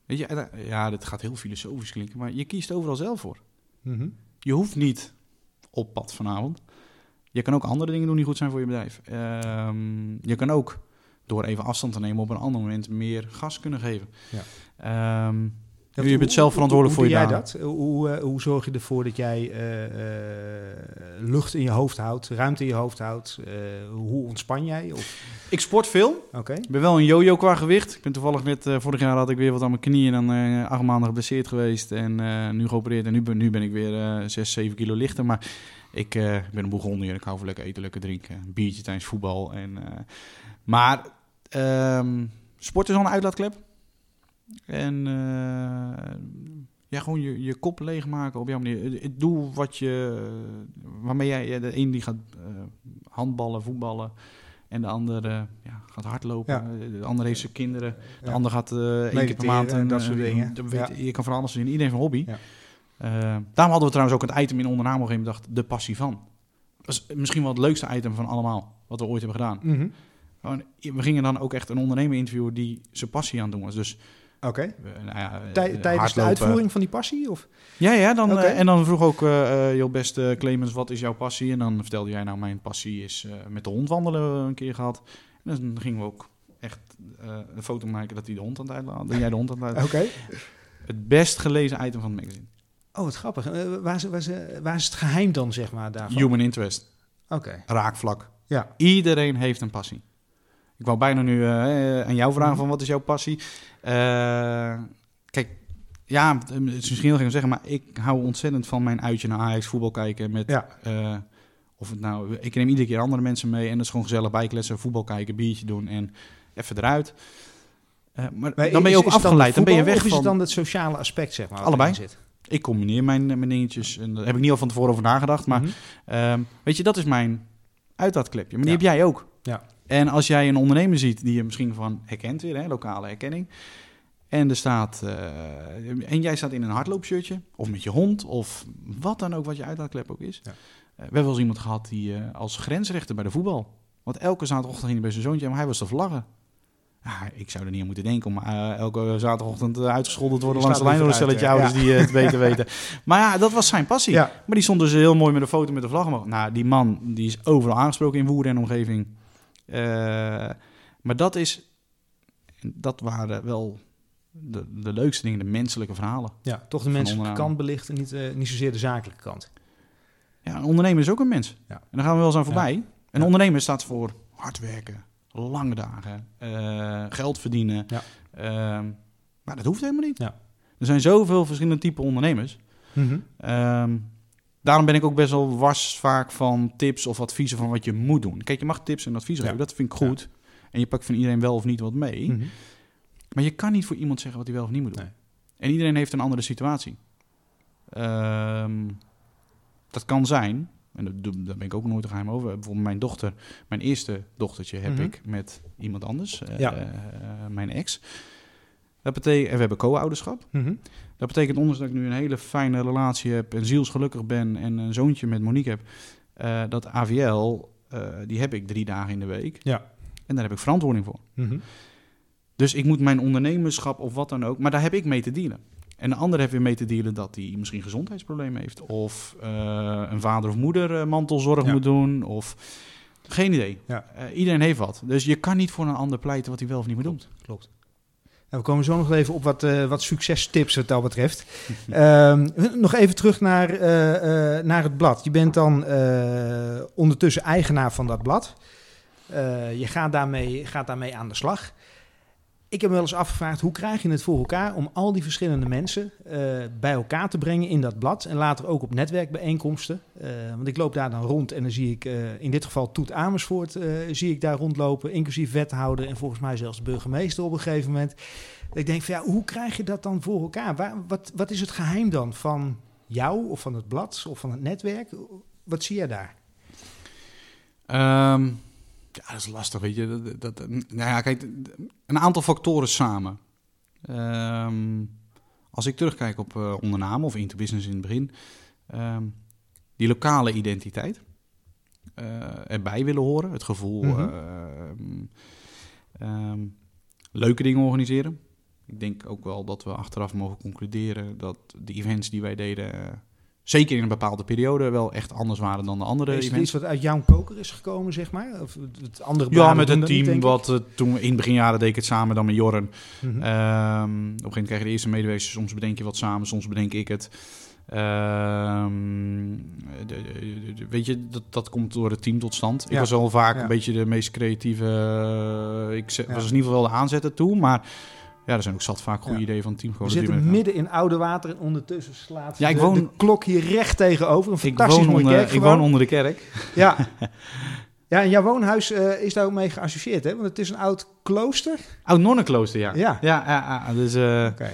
[SPEAKER 3] weet je, ja, dit gaat heel filosofisch klinken, maar je kiest overal zelf voor. Je hoeft niet op pad vanavond. Je kan ook andere dingen doen die goed zijn voor je bedrijf. Ehm, je kan ook door even afstand te nemen op een ander moment meer gas kunnen geven.
[SPEAKER 2] Ja.
[SPEAKER 3] Ehm,
[SPEAKER 2] Ja,
[SPEAKER 3] je bent zelf verantwoordelijk
[SPEAKER 2] hoe,
[SPEAKER 3] voor je daden.
[SPEAKER 2] dat? Hoe, eh, hoe zorg je ervoor dat jij eh, eh, lucht in je hoofd houdt, ruimte in je hoofd houdt? Hoe ontspan jij? Of-
[SPEAKER 3] Ik sport veel.
[SPEAKER 2] Oké.
[SPEAKER 3] Ik ben wel een yo-yo qua gewicht. Ik ben toevallig net, vorig jaar had ik weer wat aan mijn knieën en dan acht maanden geblesseerd geweest. En nu geopereerd. En nu ben, nu ben ik weer 6, 7 kilo lichter. Maar ik ben een Bourgondier. Ik hou van lekker eten, lekker drinken. Een biertje tijdens voetbal. En, maar ehm, sport is al een uitlaatklep. En eh, ja, gewoon je, je kop leegmaken op jouw manier. Eh, Doe wat je, waarmee jij, de een die gaat eh, handballen, voetballen. En de andere ja, gaat hardlopen.
[SPEAKER 2] Ja.
[SPEAKER 3] De andere heeft zijn kinderen. De
[SPEAKER 2] Ja.
[SPEAKER 3] ander gaat eh één keer per maand.
[SPEAKER 2] en dat soort dingen. Ja.
[SPEAKER 3] Je kan van alles zien. Iedereen heeft een hobby.
[SPEAKER 2] Ja.
[SPEAKER 3] Eh, daarom hadden we trouwens ook het item in ondername op een gegeven moment bedacht. De passie van. Dat is misschien wel het leukste item van allemaal. Wat we ooit hebben gedaan.
[SPEAKER 2] Mhm.
[SPEAKER 3] We gingen dan ook echt een ondernemer interviewen die zijn passie aan het doen was. Dus
[SPEAKER 2] Oké.
[SPEAKER 3] eh, nou ja, eh,
[SPEAKER 2] Tij- Tijdens de uitvoering van die passie? Of?
[SPEAKER 3] Ja, ja dan, eh, en dan vroeg ook, eh eh, joh beste Clemens, wat is jouw passie? En dan vertelde jij, nou mijn passie is eh, met de hond wandelen een keer gehad. En dan gingen we ook echt eh, een foto maken dat, hij de hond aan het uitlaten, dat jij de hond aan het uitlaten. [laughs]
[SPEAKER 2] Oké.
[SPEAKER 3] Het best gelezen item van het magazine.
[SPEAKER 2] Oh, wat grappig. Eh, waar, is, waar, is, waar is het geheim dan, zeg maar, daarvan?
[SPEAKER 3] Human interest,
[SPEAKER 2] Oké.
[SPEAKER 3] raakvlak.
[SPEAKER 2] Ja.
[SPEAKER 3] Iedereen heeft een passie. Ik wou bijna nu eh, aan jou vragen
[SPEAKER 2] Mhm.
[SPEAKER 3] van wat is jouw passie? Eh, kijk, ja, het is misschien heel gek om zeggen, maar ik hou ontzettend van mijn uitje naar Ajax voetbal kijken met
[SPEAKER 2] Ja.
[SPEAKER 3] eh, of het nou, ik neem iedere keer andere mensen mee en dat is gewoon gezellig bijkletsen, voetbal kijken, biertje doen en even eruit. Eh, maar,
[SPEAKER 2] Maar
[SPEAKER 3] dan ben je ook
[SPEAKER 2] is
[SPEAKER 3] afgeleid, dan ben je weg
[SPEAKER 2] Of is
[SPEAKER 3] van.
[SPEAKER 2] het dan het sociale aspect, zeg maar?
[SPEAKER 3] Allebei.
[SPEAKER 2] Zit?
[SPEAKER 3] Ik combineer mijn, mijn dingetjes en daar heb ik niet al van tevoren over nagedacht, maar
[SPEAKER 2] Mhm.
[SPEAKER 3] Ehm, weet je, dat is mijn uitlaatklepje. Maar die
[SPEAKER 2] Ja.
[SPEAKER 3] heb jij ook.
[SPEAKER 2] Ja.
[SPEAKER 3] En als jij een ondernemer ziet die je misschien van herkent weer, hè, lokale herkenning. En er staat, eh, en jij staat in een hardloopshirtje, of met je hond, of wat dan ook wat je uitlaatklep ook is.
[SPEAKER 2] Ja.
[SPEAKER 3] Eh, we hebben wel eens iemand gehad die eh, als grensrechter bij de voetbal. Want elke zaterdagochtend ging hij bij zijn zoontje, maar hij was te vlaggen. Ja, ik zou er niet aan moeten denken om elke zaterdagochtend uitgescholden te worden
[SPEAKER 2] Je
[SPEAKER 3] langs de lijn door een stelletje ouders die het beter [laughs] weten. Maar ja, dat was zijn passie. Maar die stond dus heel mooi met een foto met de vlag. Nou, die man die is overal aangesproken in Woerden en omgeving. Eh, maar dat is, dat waren wel de, de leukste dingen, de menselijke verhalen.
[SPEAKER 2] ja, toch de menselijke kant belichten, niet, eh, niet zozeer de zakelijke kant.
[SPEAKER 3] Ja, een ondernemer is ook een mens.
[SPEAKER 2] Ja.
[SPEAKER 3] En daar gaan we wel eens aan voorbij. Een
[SPEAKER 2] Ja.
[SPEAKER 3] ondernemer staat voor hard werken, lange dagen, eh, geld verdienen.
[SPEAKER 2] Ja.
[SPEAKER 3] Ehm, maar dat hoeft helemaal niet.
[SPEAKER 2] Ja.
[SPEAKER 3] Er zijn zoveel verschillende type ondernemers. Ehm, daarom ben ik ook best wel wars vaak van tips of adviezen van wat je moet doen. Kijk, je mag tips en adviezen
[SPEAKER 2] Ja.
[SPEAKER 3] geven, dat vind ik goed. En je pakt van iedereen wel of niet wat mee.
[SPEAKER 2] Mhm.
[SPEAKER 3] Maar je kan niet voor iemand zeggen wat hij wel of niet moet doen.
[SPEAKER 2] Nee.
[SPEAKER 3] En iedereen heeft een andere situatie. Ehm, dat kan zijn, en daar ben ik ook nooit geheim over. Bijvoorbeeld mijn dochter, mijn eerste dochtertje heb
[SPEAKER 2] Mhm.
[SPEAKER 3] ik met iemand anders, eh,
[SPEAKER 2] Ja.
[SPEAKER 3] eh, mijn ex. Dat betekent, en we hebben co-ouderschap.
[SPEAKER 2] Mhm.
[SPEAKER 3] Dat betekent, ondanks dat ik nu een hele fijne relatie heb en zielsgelukkig ben en een zoontje met Monique heb, eh, dat AVL, eh, die heb ik drie dagen in de week.
[SPEAKER 2] Ja.
[SPEAKER 3] En daar heb ik verantwoording voor.
[SPEAKER 2] Mhm.
[SPEAKER 3] Dus ik moet mijn ondernemerschap of wat dan ook, maar daar heb ik mee te dealen. En de ander heeft weer mee te dealen dat hij misschien gezondheidsproblemen heeft. Of eh, een vader of moeder mantelzorg
[SPEAKER 2] Ja.
[SPEAKER 3] moet doen. Of geen idee.
[SPEAKER 2] Ja.
[SPEAKER 3] Iedereen heeft wat. Dus je kan niet voor een ander pleiten wat hij wel of niet moet doen.
[SPEAKER 2] Klopt. We komen zo nog even op wat, eh, wat succestips wat dat betreft. [laughs] Ehm, nog even terug naar, eh, eh, naar het blad. Je bent dan ondertussen eigenaar van dat blad. Je gaat daarmee, gaat daarmee aan de slag. Ik heb me wel eens afgevraagd, hoe krijg je het voor elkaar om al die verschillende mensen eh, bij elkaar te brengen in dat blad en later ook op netwerkbijeenkomsten? Eh, want ik loop daar dan rond en dan zie ik eh, in dit geval Toet Amersfoort zie ik daar rondlopen, inclusief wethouder en volgens mij zelfs burgemeester op een gegeven moment. Ik denk van ja, hoe krijg je dat dan voor elkaar? Waar, wat, wat is het geheim dan van jou of van het blad of van het netwerk? Wat zie jij daar?
[SPEAKER 3] Ehm, ja, dat is lastig, weet je. Dat, nou ja, kijk, een aantal factoren samen. Ehm, als ik terugkijk op eh ondernamen of into business in het begin, ehm, die lokale identiteit, eh, erbij willen horen, het gevoel,
[SPEAKER 2] Mhm.
[SPEAKER 3] ehm, leuke dingen organiseren. Ik denk ook wel dat we achteraf mogen concluderen dat de events die wij deden, zeker in een bepaalde periode, wel echt anders waren dan de andere
[SPEAKER 2] Is
[SPEAKER 3] events.
[SPEAKER 2] iets wat uit jouw koker is gekomen, zeg maar? Of het andere
[SPEAKER 3] Ja, met een
[SPEAKER 2] niet,
[SPEAKER 3] team
[SPEAKER 2] ik?
[SPEAKER 3] wat eh, toen in beginjaren deed ik het samen dan met Jorren.
[SPEAKER 2] Mhm.
[SPEAKER 3] Ehm, op een gegeven moment krijg je de eerste medewerkers. Soms bedenk je wat samen, soms bedenk ik het. Ehm, de- de- de- weet je, dat, dat komt door het team tot stand. Ik
[SPEAKER 2] Ja.
[SPEAKER 3] was wel vaak
[SPEAKER 2] Ja.
[SPEAKER 3] een beetje de meest creatieve. eh, ik
[SPEAKER 2] Ja.
[SPEAKER 3] was in ieder geval wel de aanzet toe, maar ja, er zijn ook zat vaak goede
[SPEAKER 2] Ja.
[SPEAKER 3] ideeën van het team.
[SPEAKER 2] We zitten midden in oude water en ondertussen slaat
[SPEAKER 3] Ja, ik
[SPEAKER 2] de,
[SPEAKER 3] woon-
[SPEAKER 2] de klok hier recht tegenover. Een
[SPEAKER 3] elkaar. ik
[SPEAKER 2] fantastisch
[SPEAKER 3] woon, onder,
[SPEAKER 2] kerk
[SPEAKER 3] ik woon onder de kerk.
[SPEAKER 2] Ja. [laughs] ja, en jouw woonhuis eh, is daar ook mee geassocieerd, hè? Want het is een oud klooster.
[SPEAKER 3] Oud nonnenklooster, ja.
[SPEAKER 2] Ja.
[SPEAKER 3] Ja, ja, ja, dus, eh,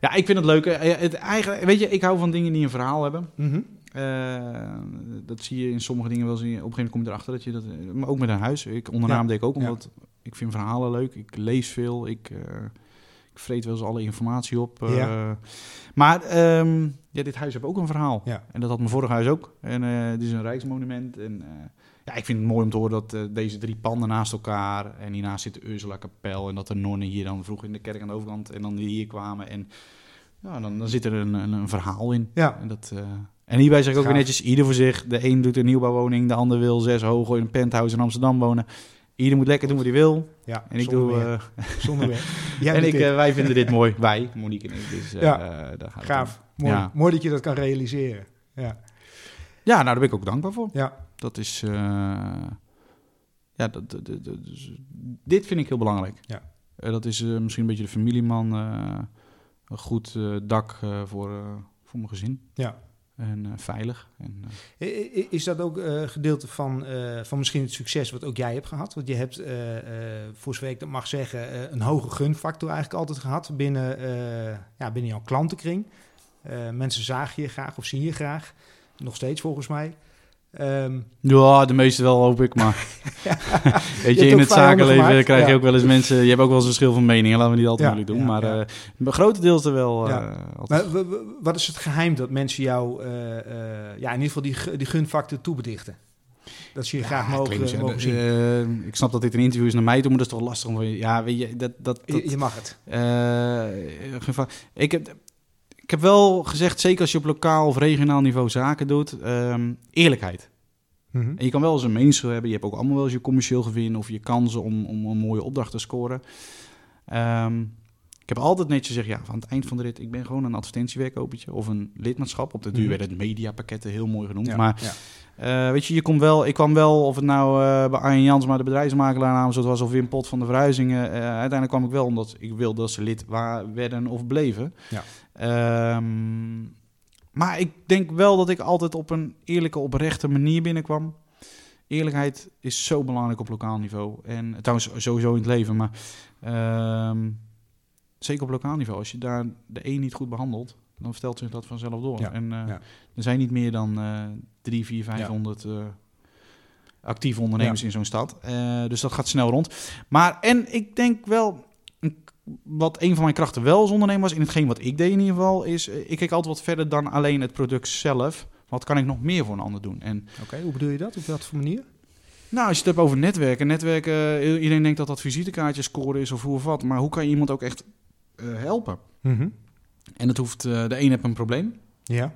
[SPEAKER 3] ja, ik vind het leuk. Eh, Het, eigenlijk, weet je, ik hou van dingen die een verhaal hebben.
[SPEAKER 2] Mhm.
[SPEAKER 3] Dat zie je in sommige dingen wel. Zie je, op een gegeven moment kom je erachter dat je dat. Maar ook met een huis. Ik ondernaam
[SPEAKER 2] Ja.
[SPEAKER 3] deed ik ook omdat ik vind verhalen leuk. Ik lees veel. Ik vreet wel eens alle informatie op. eh.
[SPEAKER 2] Ja.
[SPEAKER 3] Maar ehm, ja, dit huis heeft ook een verhaal.
[SPEAKER 2] Ja.
[SPEAKER 3] En dat had mijn vorige huis ook. En eh het is een rijksmonument. En eh, ja, ik vind het mooi om te horen dat eh, deze drie panden naast elkaar. En hiernaast zit de Ursula Kapel. En dat de nonnen hier dan vroeg in de kerk aan de overkant. En dan hier kwamen. En ja, dan, dan zit er een, een, een verhaal in.
[SPEAKER 2] Ja.
[SPEAKER 3] En, dat, eh, en hierbij zeg ik ook weer netjes, ieder voor zich. De een doet een nieuwbouwwoning, de ander wil zes hoog in een penthouse in Amsterdam wonen. Ieder moet lekker doen wat hij wil.
[SPEAKER 2] ja,
[SPEAKER 3] En ik doe... eh, [laughs]
[SPEAKER 2] Zonder meer. Jij [laughs]
[SPEAKER 3] en ik, eh, wij vinden dit [laughs] mooi. Wij, Monique en ik. Dus, eh,
[SPEAKER 2] Ja.
[SPEAKER 3] daar gaat
[SPEAKER 2] Gaaf. Mooi.
[SPEAKER 3] Ja.
[SPEAKER 2] Mooi dat je dat kan realiseren. Ja.
[SPEAKER 3] Ja, nou daar ben ik ook dankbaar voor.
[SPEAKER 2] Ja.
[SPEAKER 3] Dat is... ja, dat, dat- dat- dat- dus, dit vind ik heel belangrijk.
[SPEAKER 2] Ja.
[SPEAKER 3] Dat is misschien een beetje de familieman. een goed dak voor, voor mijn gezin.
[SPEAKER 2] Ja.
[SPEAKER 3] En eh, veilig. En, eh,
[SPEAKER 2] Is dat ook eh, gedeelte van, van misschien het succes wat ook jij hebt gehad? Want je hebt, voor zover ik dat mag zeggen, een hoge gunfactor eigenlijk altijd gehad binnen, ja, binnen jouw klantenkring. Mensen zagen je graag of zien je graag. Nog steeds volgens mij. Ehm,
[SPEAKER 3] Ja, de meeste wel hoop ik, maar [laughs] [laughs] weet je, in het zakenleven
[SPEAKER 2] gemaakt,
[SPEAKER 3] krijg je
[SPEAKER 2] ja.
[SPEAKER 3] ook wel eens mensen, je hebt ook wel eens een verschil van mening, laten we niet altijd
[SPEAKER 2] Ja,
[SPEAKER 3] moeilijk doen, maar eh grotendeels er wel. eh,
[SPEAKER 2] maar wat is het geheim dat mensen jou, eh, ja, in ieder geval die, die gunfactor toebedichten? Dat ze je graag mogen, zien.
[SPEAKER 3] ik snap dat dit een interview is naar mij toe, maar dat is toch lastig om, ja, weet je, dat, dat, dat
[SPEAKER 2] je, je mag het.
[SPEAKER 3] ik heb, ik heb wel gezegd, zeker als je op lokaal of regionaal niveau zaken doet, ehm, eerlijkheid.
[SPEAKER 2] Mhm.
[SPEAKER 3] En je kan wel eens een meningsverschil hebben. Je hebt ook allemaal wel eens je commercieel gewin of je kansen om, om een mooie opdracht te scoren. Ehm, ik heb altijd netjes gezegd, ja, aan het eind van de rit, ik ben gewoon een advertentiewerkopertje of een lidmaatschap. Op de duur
[SPEAKER 2] Mhm.
[SPEAKER 3] werden het mediapakketten heel mooi genoemd.
[SPEAKER 2] Ja,
[SPEAKER 3] Maar
[SPEAKER 2] ja.
[SPEAKER 3] eh, weet je, je komt wel, ik kwam wel, of het nou eh, bij Arjen Jans, maar de bedrijfsmakelaar naam, zoals was, of Wim Pot van de verhuizingen. eh, uiteindelijk kwam ik wel omdat ik wilde dat ze lid werden of bleven.
[SPEAKER 2] Ja.
[SPEAKER 3] Ehm, maar ik denk wel dat ik altijd op een eerlijke, oprechte manier binnenkwam. Eerlijkheid is zo belangrijk op lokaal niveau. En trouwens sowieso in het leven, maar ehm, zeker op lokaal niveau, als je daar de een niet goed behandelt, dan vertelt zich dat vanzelf door.
[SPEAKER 2] Ja,
[SPEAKER 3] En eh,
[SPEAKER 2] ja.
[SPEAKER 3] er zijn niet meer dan eh 3, 4, 500 eh, actieve ondernemers in zo'n stad. Eh, dus dat gaat snel rond. Maar, en ik denk wel, wat een van mijn krachten wel als ondernemer was, in hetgeen wat ik deed in ieder geval, is, eh, ik keek altijd wat verder dan alleen het product zelf. Wat kan ik nog meer voor een ander doen? En
[SPEAKER 2] Oké, hoe bedoel je dat? Op wat voor manier?
[SPEAKER 3] nou, als je het hebt over netwerken. Netwerken, eh, iedereen denkt dat dat visitekaartjes scoren is of hoe of wat. Maar hoe kan je iemand ook echt eh, helpen? En het hoeft, de een heeft een probleem.
[SPEAKER 2] Ja.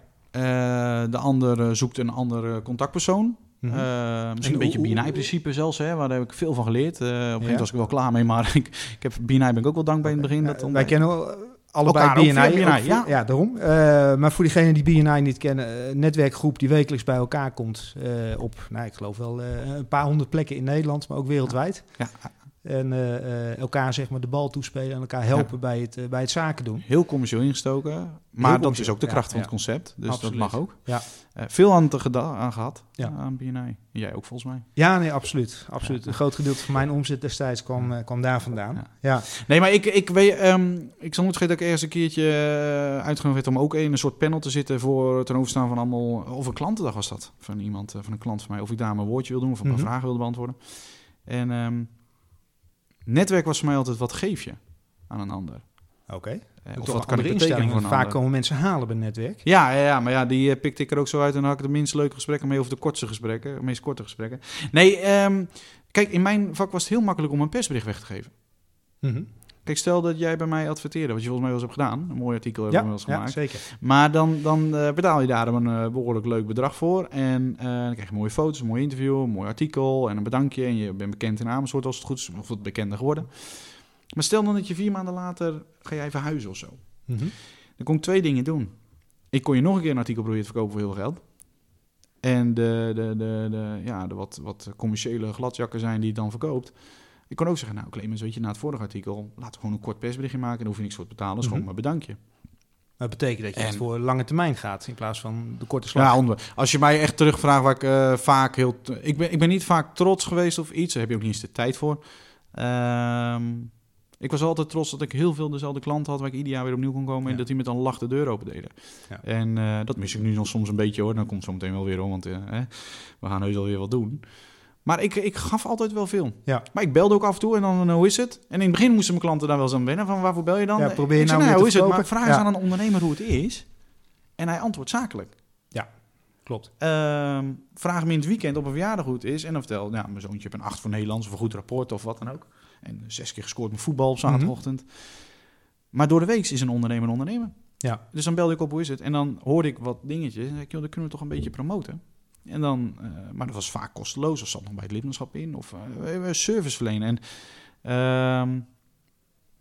[SPEAKER 3] De ander zoekt een andere contactpersoon.
[SPEAKER 2] Mhm.
[SPEAKER 3] Eh, misschien
[SPEAKER 2] En
[SPEAKER 3] een beetje BNI-principe zelfs, hè, waar heb ik veel van geleerd. Eh, op een gegeven moment
[SPEAKER 2] Ja.
[SPEAKER 3] was ik wel klaar mee, maar [laughs] ik, ik heb BNI ben ik ook wel dankbaar in het begin.
[SPEAKER 2] Ja,
[SPEAKER 3] Dat
[SPEAKER 2] wij kennen eh, allebei
[SPEAKER 3] Elkaar
[SPEAKER 2] BNI.
[SPEAKER 3] ja.
[SPEAKER 2] ja, daarom. Maar voor diegenen die BNI niet kennen, een netwerkgroep die wekelijks bij elkaar komt op, nou, ik geloof wel een paar honderd plekken in Nederland, maar ook wereldwijd.
[SPEAKER 3] Ja,
[SPEAKER 2] En eh, eh, elkaar zeg maar de bal toespelen en elkaar helpen bij, het, eh, bij het zaken doen.
[SPEAKER 3] heel commercieel ingestoken. Maar dat is ook de
[SPEAKER 2] ja,
[SPEAKER 3] kracht van het concept. Dus
[SPEAKER 2] Absoluut.
[SPEAKER 3] dat mag ook.
[SPEAKER 2] Ja.
[SPEAKER 3] Eh, veel aan, te aan gehad,
[SPEAKER 2] Ja.
[SPEAKER 3] eh, aan BNI. Jij ook volgens mij.
[SPEAKER 2] Ja, nee, absoluut. absoluut. Een groot gedeelte van mijn omzet destijds kwam, kwam daar vandaan.
[SPEAKER 3] Ja. Nee, maar ik, ik weet, ehm, ik zal niet vergeten dat ik ergens een keertje uitgenodigd werd om ook in een soort panel te zitten voor ten overstaan van allemaal, of een klantendag was dat, van iemand, van een klant van mij, of ik daar mijn woordje wil doen of een paar
[SPEAKER 2] Mhm.
[SPEAKER 3] vragen wilde beantwoorden. En ehm, netwerk was voor mij altijd wat geef je aan een ander.
[SPEAKER 2] Oké.
[SPEAKER 3] Eh,
[SPEAKER 2] Of
[SPEAKER 3] wat kan ik betekenen voor een
[SPEAKER 2] Vaak
[SPEAKER 3] ander.
[SPEAKER 2] komen mensen halen bij netwerk.
[SPEAKER 3] Ja, ja, ja, maar ja, die eh, pikte ik er ook zo uit en dan had ik de minst leuke gesprekken mee of de kortste gesprekken, de meest korte gesprekken. Nee, ehm, kijk, in mijn vak was het heel makkelijk om een persbericht weg te geven.
[SPEAKER 2] Mhm.
[SPEAKER 3] Kijk, stel dat jij bij mij adverteerde, wat je volgens mij wel eens hebt gedaan. Een mooi artikel hebben
[SPEAKER 2] Ja,
[SPEAKER 3] we wel eens
[SPEAKER 2] ja,
[SPEAKER 3] gemaakt.
[SPEAKER 2] zeker.
[SPEAKER 3] Maar dan, dan eh, betaal je daar een eh, behoorlijk leuk bedrag voor. En eh, dan krijg je mooie foto's, een mooi interview, een mooi artikel en een bedankje. En je bent bekend in Amersfoort als het goed is, of wat bekender geworden. Maar stel dan dat je vier maanden later ga jij verhuizen of zo.
[SPEAKER 2] Mhm.
[SPEAKER 3] Dan kon ik twee dingen doen. Ik kon je nog een keer een artikel proberen te verkopen voor heel veel geld. En de, de, de, de, ja, de wat, wat commerciële gladjakken zijn die het dan verkoopt. Ik kon ook zeggen, nou Clemens, weet je, na het vorige artikel... laten we gewoon een kort persberichtje maken... en dan hoef je niks voor te betalen, dat is gewoon
[SPEAKER 2] Mhm.
[SPEAKER 3] maar bedankje.
[SPEAKER 2] Dat betekent dat je
[SPEAKER 3] En-
[SPEAKER 2] het voor lange termijn gaat in plaats van de korte slag.
[SPEAKER 3] Ja, onder, als je mij echt terugvraagt waar ik eh, vaak heel... Ik ben, ik ben niet vaak trots geweest of iets. Daar heb je ook niet eens de tijd voor. Ehm, ik was altijd trots dat ik heel veel dezelfde klanten had... waar ik ieder jaar weer opnieuw kon komen... en dat die met een lach de deur open deden.
[SPEAKER 2] Ja.
[SPEAKER 3] En eh, dat mis ik nu nog soms een beetje hoor. Dan komt het zo meteen wel weer om, want eh, we gaan heus alweer wat doen. Maar ik, ik gaf altijd wel veel.
[SPEAKER 2] Ja.
[SPEAKER 3] Maar ik belde ook af en toe en dan, eh, hoe is het? En in het begin moesten mijn klanten daar wel eens aan wennen. Van, waarvoor bel je dan?
[SPEAKER 2] Ja, probeer je
[SPEAKER 3] ik
[SPEAKER 2] nou
[SPEAKER 3] nou, hoe
[SPEAKER 2] te
[SPEAKER 3] is het? Maar
[SPEAKER 2] verkopen?
[SPEAKER 3] vraag eens
[SPEAKER 2] Ja.
[SPEAKER 3] aan een ondernemer hoe het is. En hij antwoordt zakelijk.
[SPEAKER 2] Klopt.
[SPEAKER 3] Ehm, vraag hem in het weekend op een verjaardag hoe het is. En dan vertel, ja, mijn zoontje heeft een 8 voor Nederlands of een goed rapport of wat dan ook. En zes keer gescoord met voetbal op zaterdagochtend. Maar door de week is een ondernemer een ondernemer.
[SPEAKER 2] Ja.
[SPEAKER 3] Dus dan belde ik op, hoe is het? En dan hoorde ik wat dingetjes. En zei ik, joh, dat kunnen we toch een beetje promoten. En dan, eh, maar dat was vaak kosteloos. Of zat nog bij het lidmaatschap in. Of we service verlenen. En ehm,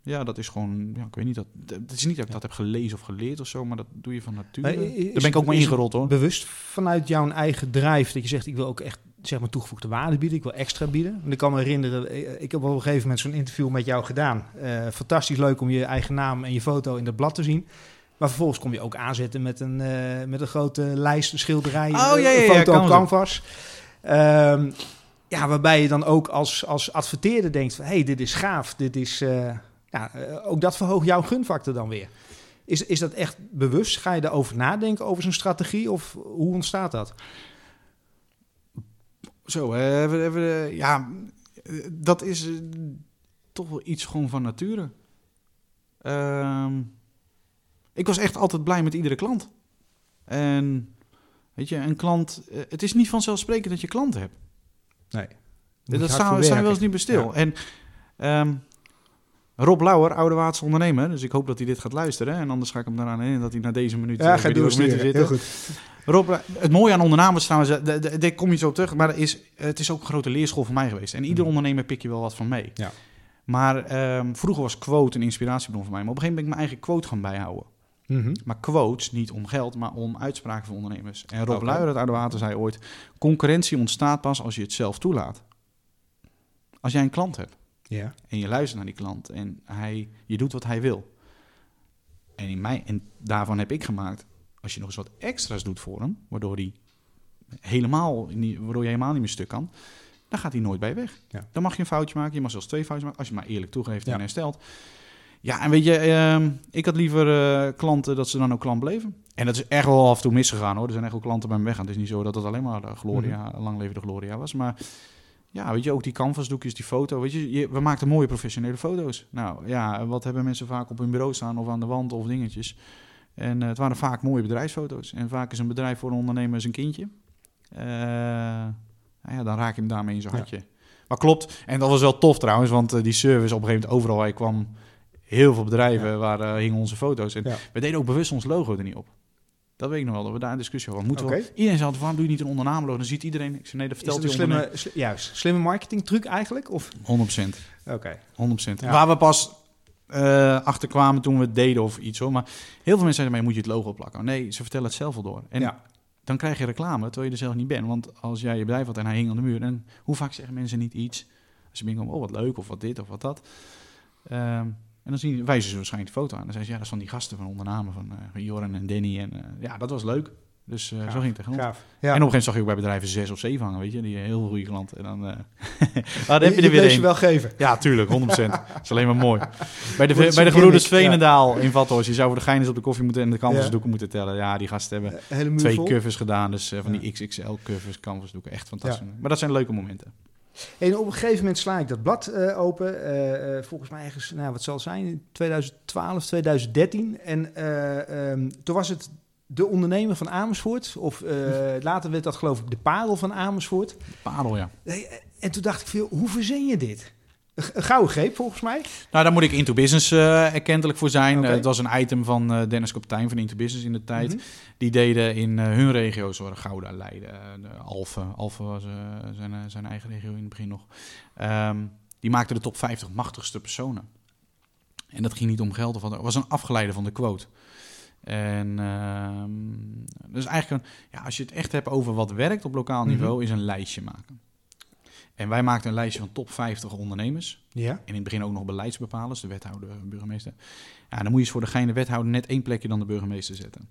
[SPEAKER 3] ja, dat is gewoon, ja, ik weet niet, dat, het is niet dat ik dat heb gelezen of geleerd of zo. Maar dat doe je van nature.
[SPEAKER 2] Maar
[SPEAKER 3] Daar ben ik ook
[SPEAKER 2] het
[SPEAKER 3] ingerold hoor.
[SPEAKER 2] Bewust vanuit jouw eigen drive dat je zegt, ik wil ook echt zeg maar toegevoegde waarde bieden, ik wil extra bieden. Want ik kan me herinneren, eh, ik heb op een gegeven moment zo'n interview met jou gedaan. Fantastisch leuk om je eigen naam en je foto in dat blad te zien. Maar vervolgens kom je ook aanzetten met een, eh, met een grote lijst schilderijen,
[SPEAKER 3] Oh,
[SPEAKER 2] eh,
[SPEAKER 3] ja, ja,
[SPEAKER 2] foto op canvas. Ehm, ja, waarbij je dan ook als, als adverteerder denkt van, hé, hey, dit is gaaf, dit is... eh, ja, ook dat verhoogt jouw gunfactor dan weer. Is, is dat echt bewust? Ga je daarover nadenken, over zo'n strategie? Of hoe ontstaat dat?
[SPEAKER 3] Zo, even, even, ja, dat is toch wel iets gewoon van nature. Ehm, ik was echt altijd blij met iedere klant. En weet je, een klant, eh, het is niet vanzelfsprekend dat je klanten hebt.
[SPEAKER 2] Nee.
[SPEAKER 3] dat staan, staan we wel eens niet bij stil. En ehm, Rob Lauwer, oude Waardse ondernemer, dus ik hoop dat hij dit gaat luisteren. En anders ga ik hem daaraan herinneren dat hij na deze minuut...
[SPEAKER 2] Ja,
[SPEAKER 3] eh,
[SPEAKER 2] ga
[SPEAKER 3] weet ik
[SPEAKER 2] door
[SPEAKER 3] welke minuut
[SPEAKER 2] sturen.
[SPEAKER 3] er
[SPEAKER 2] Heel
[SPEAKER 3] zitten.
[SPEAKER 2] goed.
[SPEAKER 3] Rob, het mooie aan ondernemers trouwens, eh, daar kom je zo op terug, maar is, het is ook een grote leerschool voor mij geweest. En ieder
[SPEAKER 2] Mm.
[SPEAKER 3] ondernemer pik je wel wat van mee.
[SPEAKER 2] Ja.
[SPEAKER 3] Maar ehm, vroeger was quote een inspiratiebron voor mij. Maar op een gegeven moment ben ik mijn eigen quote gaan bijhouden.
[SPEAKER 2] Mhm.
[SPEAKER 3] Maar quotes niet om geld, maar om uitspraken van ondernemers. En Rob. Luijer uit Oude Water zei ooit... concurrentie ontstaat pas als je het zelf toelaat. Als jij een klant hebt
[SPEAKER 2] Ja.
[SPEAKER 3] en je luistert naar die klant... en hij, je doet wat hij wil... En, in mij, en daarvan heb ik gemaakt... als je nog eens wat extra's doet voor hem... waardoor, hij helemaal, waardoor je helemaal niet meer stuk kan... dan gaat hij nooit bij je weg.
[SPEAKER 2] Ja.
[SPEAKER 3] Dan mag je een foutje maken, je mag zelfs twee foutjes maken... als je maar eerlijk toegeeft
[SPEAKER 2] Ja.
[SPEAKER 3] en herstelt. Ja, en weet je, ehm, ik had liever eh, klanten dat ze dan ook klant bleven. En dat is echt wel af en toe misgegaan hoor. Er zijn echt wel klanten bij me weggaan. Het is niet zo dat het alleen maar eh, Gloria,
[SPEAKER 2] Mhm.
[SPEAKER 3] lang leven de Gloria was. Maar ja, weet je, ook die canvasdoekjes, die foto. Weet je, je- we maakten mooie professionele foto's. Nou ja, wat hebben mensen vaak op hun bureau staan of aan de wand of dingetjes. En eh, het waren vaak mooie bedrijfsfoto's. En vaak is een bedrijf voor een ondernemer zijn kindje. Eh, nou ja, dan raak je hem daarmee in zijn
[SPEAKER 2] Ja.
[SPEAKER 3] hartje. Maar klopt. En dat was wel tof trouwens, want eh, die service op een gegeven moment overal waar je kwam, heel veel bedrijven waar eh, hingen onze foto's. En we deden ook bewust ons logo er niet op. Dat weet ik nog wel, dat we daar een discussie over hadden. Moeten
[SPEAKER 2] Oké.
[SPEAKER 3] Iedereen zei altijd, waarom doe je niet een ondernamenlogo? Dan ziet iedereen, ik zei nee, dat
[SPEAKER 2] Is
[SPEAKER 3] vertelt die
[SPEAKER 2] slimme, sli- juist, slimme marketing truc eigenlijk? Of?
[SPEAKER 3] ondernemer. 100%.
[SPEAKER 2] Oké.
[SPEAKER 3] 100%.
[SPEAKER 2] Ja.
[SPEAKER 3] Waar we pas eh achter kwamen toen we het deden of iets hoor. Maar heel veel mensen zeiden, maar moet je het logo plakken? Nee, ze vertellen het zelf al door. En
[SPEAKER 2] Ja.
[SPEAKER 3] dan krijg je reclame, terwijl je er zelf niet bent. Want als jij je bedrijf had en hij hing aan de muur. En hoe vaak zeggen mensen niet iets? Als ze binnenkomen, oh wat leuk, of wat dit, of wat dat. Ehm, en dan zien, wijzen ze waarschijnlijk de foto aan. Dan zeggen ze, ja, dat is van die gasten van ondernamen, van eh Joran en Danny. En eh, ja, dat was leuk. Dus eh, zo ging het tegenop.
[SPEAKER 2] Gaaf.
[SPEAKER 3] En op
[SPEAKER 2] Ja.
[SPEAKER 3] een gegeven moment zag je ook bij bedrijven zes of zeven hangen, weet je. Die heel goede klanten. En dan, ah, [laughs] dan heb je
[SPEAKER 2] je
[SPEAKER 3] er weer een.
[SPEAKER 2] wel geven.
[SPEAKER 3] Ja, tuurlijk, 100%. [laughs] Dat is alleen maar mooi. Bij de, bij de gebroeders
[SPEAKER 2] ja.
[SPEAKER 3] In Vathorst. Je zou voor de gein eens op de koffie moeten en de
[SPEAKER 2] Ja.
[SPEAKER 3] canvasdoeken moeten tellen. Ja, die gasten hebben twee
[SPEAKER 2] vol.
[SPEAKER 3] covers gedaan. Dus van
[SPEAKER 2] Ja.
[SPEAKER 3] die XXL covers, canvasdoeken. Echt fantastisch. Maar dat zijn leuke momenten.
[SPEAKER 2] En op een gegeven moment sla ik dat blad eh, open. eh, eh, volgens mij ergens, nou, wat zal het zijn, in 2012, 2013. En eh, ehm, toen was het de ondernemer van Amersfoort. Of [laughs] later werd dat geloof ik de parel van Amersfoort.
[SPEAKER 3] Parel, ja.
[SPEAKER 2] En toen dacht ik veel, hoe verzin je dit? Een gouden greep volgens mij.
[SPEAKER 3] Nou, daar moet ik Into Business eh erkentelijk voor zijn. Eh, het was een item van eh, Dennis Kaptein van Into Business in de tijd.
[SPEAKER 2] Mhm.
[SPEAKER 3] Die deden in hun regio's, waar Gouda, Leiden, de Alphen. Alphen was zijn, zijn eigen regio in het begin nog. Ehm, die maakten de top 50 machtigste personen. En dat ging niet om geld, of wat, het was een afgeleide van de quote. En ehm, dus eigenlijk, een, ja, als je het echt hebt over wat werkt op lokaal
[SPEAKER 2] Mhm.
[SPEAKER 3] niveau, is een lijstje maken. En wij maakten een lijstje van top 50 ondernemers.
[SPEAKER 2] Ja.
[SPEAKER 3] En in het begin ook nog beleidsbepalers, de wethouder, burgemeester. Ja, dan moet je eens voor de geine wethouder net één plekje dan de burgemeester zetten.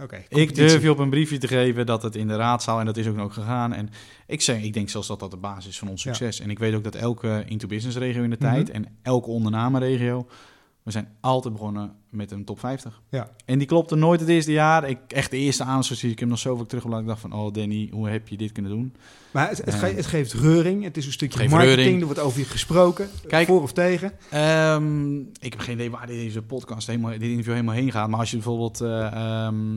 [SPEAKER 2] Oké.
[SPEAKER 3] Ik durf je op een briefje te geven dat het in de raadzaal, en dat is ook nog gegaan. En ik, zeg, ik denk zelfs dat dat de basis is van ons
[SPEAKER 2] Ja.
[SPEAKER 3] succes. En ik weet ook dat elke into-business regio in de
[SPEAKER 2] Mhm.
[SPEAKER 3] tijd en elke ondernemerregio, we zijn altijd begonnen met een top 50.
[SPEAKER 2] Ja.
[SPEAKER 3] En die klopte nooit het eerste jaar. Ik, echt de eerste aanslag zie ik hem nog zoveel terug. Ik dacht van, oh Danny, hoe heb je dit kunnen doen?
[SPEAKER 2] Maar het, het,
[SPEAKER 3] Eh.
[SPEAKER 2] ge- het geeft reuring. Het is een stukje marketing.
[SPEAKER 3] reuring.
[SPEAKER 2] Er wordt over je gesproken.
[SPEAKER 3] Kijk.
[SPEAKER 2] voor of tegen.
[SPEAKER 3] Ehm, ik heb geen idee waar deze podcast helemaal, dit interview helemaal heen gaat. Maar als je bijvoorbeeld eh, ehm,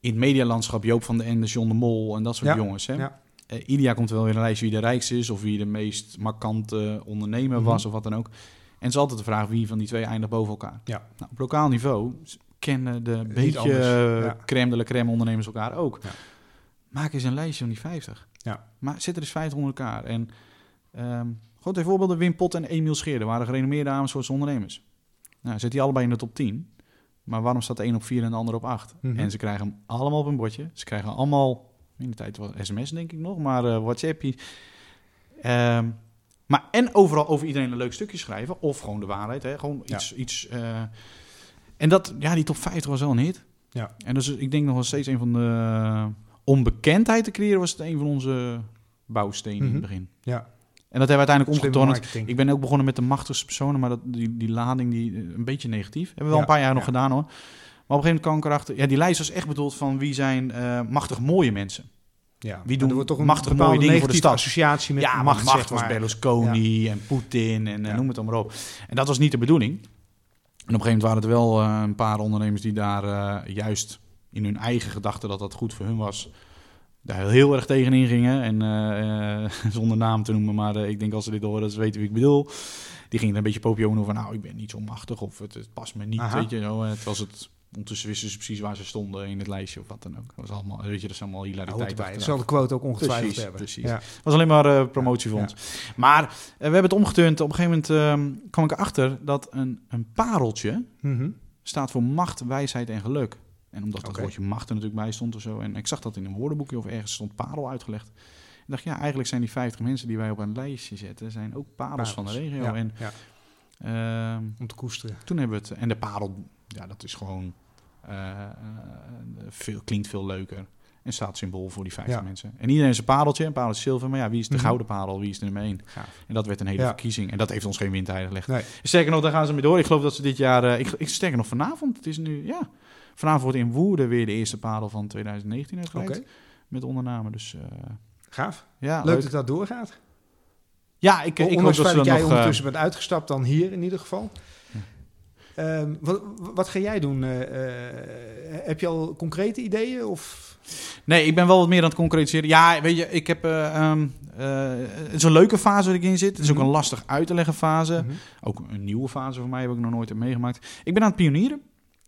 [SPEAKER 3] in het medialandschap Joop van den Ende, John de Mol en dat soort
[SPEAKER 2] Ja,
[SPEAKER 3] jongens. Hè?
[SPEAKER 2] ja.
[SPEAKER 3] Jaar komt wel weer een lijstje wie de rijkste is of wie de meest markante ondernemer
[SPEAKER 2] Mhm.
[SPEAKER 3] was of wat dan ook. En het is altijd de vraag wie van die twee eindigt boven elkaar.
[SPEAKER 2] Ja.
[SPEAKER 3] Nou, op lokaal niveau kennen de
[SPEAKER 2] Niet
[SPEAKER 3] beetje
[SPEAKER 2] ja.
[SPEAKER 3] crème de la crème ondernemers elkaar ook.
[SPEAKER 2] Ja.
[SPEAKER 3] Maak eens een lijstje van die 50.
[SPEAKER 2] Ja.
[SPEAKER 3] Maar zet er eens 50 onder elkaar. En ehm gewoon twee voorbeelden. Wim Pot en Emiel Scheerder waren gerenommeerde Amersfoortse ondernemers. Nou, zit die allebei in de top 10. Maar waarom staat de een op 4 en de ander op 8?
[SPEAKER 2] Mhm.
[SPEAKER 3] En ze krijgen hem allemaal op een bordje. Ze krijgen allemaal, in de tijd was sms denk ik nog, maar eh WhatsApp. Ehm maar en overal over iedereen een leuk stukje schrijven. Of gewoon de waarheid. Hè? Gewoon
[SPEAKER 2] Ja.
[SPEAKER 3] iets. iets eh, en dat, ja, die top 50 was wel een hit.
[SPEAKER 2] Ja.
[SPEAKER 3] En dus ik denk nog wel steeds een van de onbekendheid te creëren was het een van onze bouwstenen in
[SPEAKER 2] Mhm.
[SPEAKER 3] het begin.
[SPEAKER 2] Ja.
[SPEAKER 3] En dat hebben we uiteindelijk omgetornd. Ik ben ook begonnen met de machtigste personen, maar dat, die, die lading, die, eh, een beetje negatief. Hebben we wel
[SPEAKER 2] Ja,
[SPEAKER 3] een paar jaar nog gedaan hoor. Maar op een gegeven moment kwam ik erachter, ja, die lijst was echt bedoeld van wie zijn eh, machtig mooie mensen.
[SPEAKER 2] Ja.
[SPEAKER 3] Wie doen
[SPEAKER 2] toch een bepaalde
[SPEAKER 3] mooie dingen voor de stad?
[SPEAKER 2] associatie met
[SPEAKER 3] ja,
[SPEAKER 2] macht,
[SPEAKER 3] macht,
[SPEAKER 2] zeg
[SPEAKER 3] was
[SPEAKER 2] maar.
[SPEAKER 3] Berlusconi en Poetin en
[SPEAKER 2] Ja.
[SPEAKER 3] noem het maar op. En dat was niet de bedoeling. En op een gegeven moment waren er wel eh, een paar ondernemers die daar eh, juist in hun eigen gedachten dat dat goed voor hun was, daar heel erg tegenin gingen. En eh, [laughs] zonder naam te noemen, maar ik denk als ze dit horen, dat ze weten wie ik bedoel. Die gingen een beetje popioen over, nou, ik ben niet zo machtig of het, het past me niet,
[SPEAKER 2] Aha.
[SPEAKER 3] weet je. Het was het, ondertussen wisten ze precies waar ze stonden in het lijstje of wat dan ook. Dat was allemaal, weet je, dat is allemaal hilariteit.
[SPEAKER 2] Dat zal de quote ook ongetwijfeld
[SPEAKER 3] Precies,
[SPEAKER 2] hebben.
[SPEAKER 3] precies.
[SPEAKER 2] Ja.
[SPEAKER 3] Was alleen maar promotie voor ons. Maar eh, we hebben het omgeturnd. Op een gegeven moment ehm, kwam ik erachter dat een, een pareltje
[SPEAKER 2] Mhm.
[SPEAKER 3] staat voor macht, wijsheid en geluk. En omdat dat
[SPEAKER 2] Oké.
[SPEAKER 3] woordje macht er natuurlijk bij stond of zo. En ik zag dat in een woordenboekje of ergens stond parel uitgelegd. Ik dacht, ja, eigenlijk zijn die 50 mensen die wij op een lijstje zetten, zijn ook parels, van de regio.
[SPEAKER 2] Ja,
[SPEAKER 3] En
[SPEAKER 2] ja.
[SPEAKER 3] ehm,
[SPEAKER 2] Om te koesteren.
[SPEAKER 3] toen hebben we het... En de parel, ja, dat is gewoon... eh, eh, veel, klinkt veel leuker. En staat symbool voor die 50
[SPEAKER 2] Ja.
[SPEAKER 3] mensen. En iedereen is een padeltje, een padeltje zilver. Maar ja, wie is de
[SPEAKER 2] Mhm.
[SPEAKER 3] gouden padel? Wie is de nummer 1?
[SPEAKER 2] Gaaf.
[SPEAKER 3] En dat werd een hele
[SPEAKER 2] Ja.
[SPEAKER 3] verkiezing. En dat heeft ons geen windeieren gelegd.
[SPEAKER 2] Nee.
[SPEAKER 3] Sterker nog, daar gaan ze mee door. Ik geloof dat ze dit jaar... eh, ik, ik sterker nog vanavond. Het is nu, ja... Vanavond wordt in Woerden weer de eerste padel van 2019
[SPEAKER 2] Oké,
[SPEAKER 3] uitgereikt. Met ondername. Dus eh,
[SPEAKER 2] gaaf.
[SPEAKER 3] ja,
[SPEAKER 2] Leuk
[SPEAKER 3] leuk.
[SPEAKER 2] dat dat doorgaat.
[SPEAKER 3] Ja, ik, ik hoop dat
[SPEAKER 2] dat jij
[SPEAKER 3] nog... eh,
[SPEAKER 2] ondertussen bent uitgestapt, dan hier in ieder geval. Ehm, wat, wat ga jij doen? Eh, eh, heb je al concrete ideeën? Of...
[SPEAKER 3] Nee, ik ben wel wat meer aan het concretiseren. Ja, weet je, ik heb... ehm, eh, het is een leuke fase waar ik in zit. Het is ook
[SPEAKER 2] Mhm.
[SPEAKER 3] een lastig uit te leggen fase.
[SPEAKER 2] Mhm.
[SPEAKER 3] Ook een nieuwe fase voor mij, heb ik nog nooit heb meegemaakt. Ik ben aan het pionieren.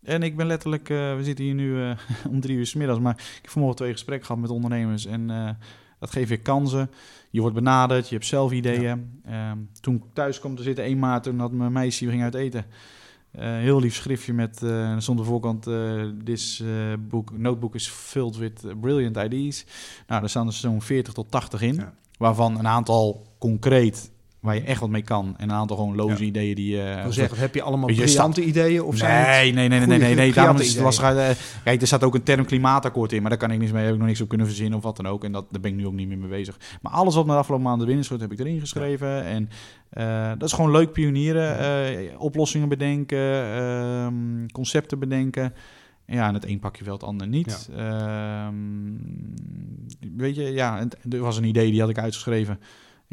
[SPEAKER 3] En ik ben letterlijk, we zitten hier nu [laughs] om drie uur 's middags, maar ik heb vanmorgen twee gesprekken gehad met ondernemers. En dat geeft weer kansen. Je wordt benaderd, je hebt zelf ideeën. Ehm, toen ik thuis kwam te zitten, 1 maart, toen had mijn meisje, we gingen uit eten. Eh, heel lief schriftje met, eh er stond de voorkant, this eh, book, notebook is filled with brilliant ideas. Nou, daar staan er zo'n 40 tot 80 in.
[SPEAKER 2] Ja.
[SPEAKER 3] Waarvan een aantal concreet, waar je echt wat mee kan. En een aantal gewoon loze
[SPEAKER 2] Ja.
[SPEAKER 3] ideeën die...
[SPEAKER 2] wil zeggen, heb je allemaal briljante ideeën? Of zijn het-
[SPEAKER 3] nee, nee, nee, nee, nee, nee. Daarom is het lastig. eh, Kijk, er staat ook een term klimaatakkoord in, maar daar kan ik niks mee. Heb ik nog niks op kunnen verzinnen of wat dan ook. En dat, daar ben ik nu ook niet meer mee bezig. Maar alles wat me de afgelopen maanden binnen schoot, heb ik erin geschreven. En eh, dat is gewoon leuk pionieren. oplossingen bedenken, ehm, concepten bedenken. En ja, en het een pak je wel, het ander niet. Ehm, weet je, ja, er was een idee die had ik uitgeschreven.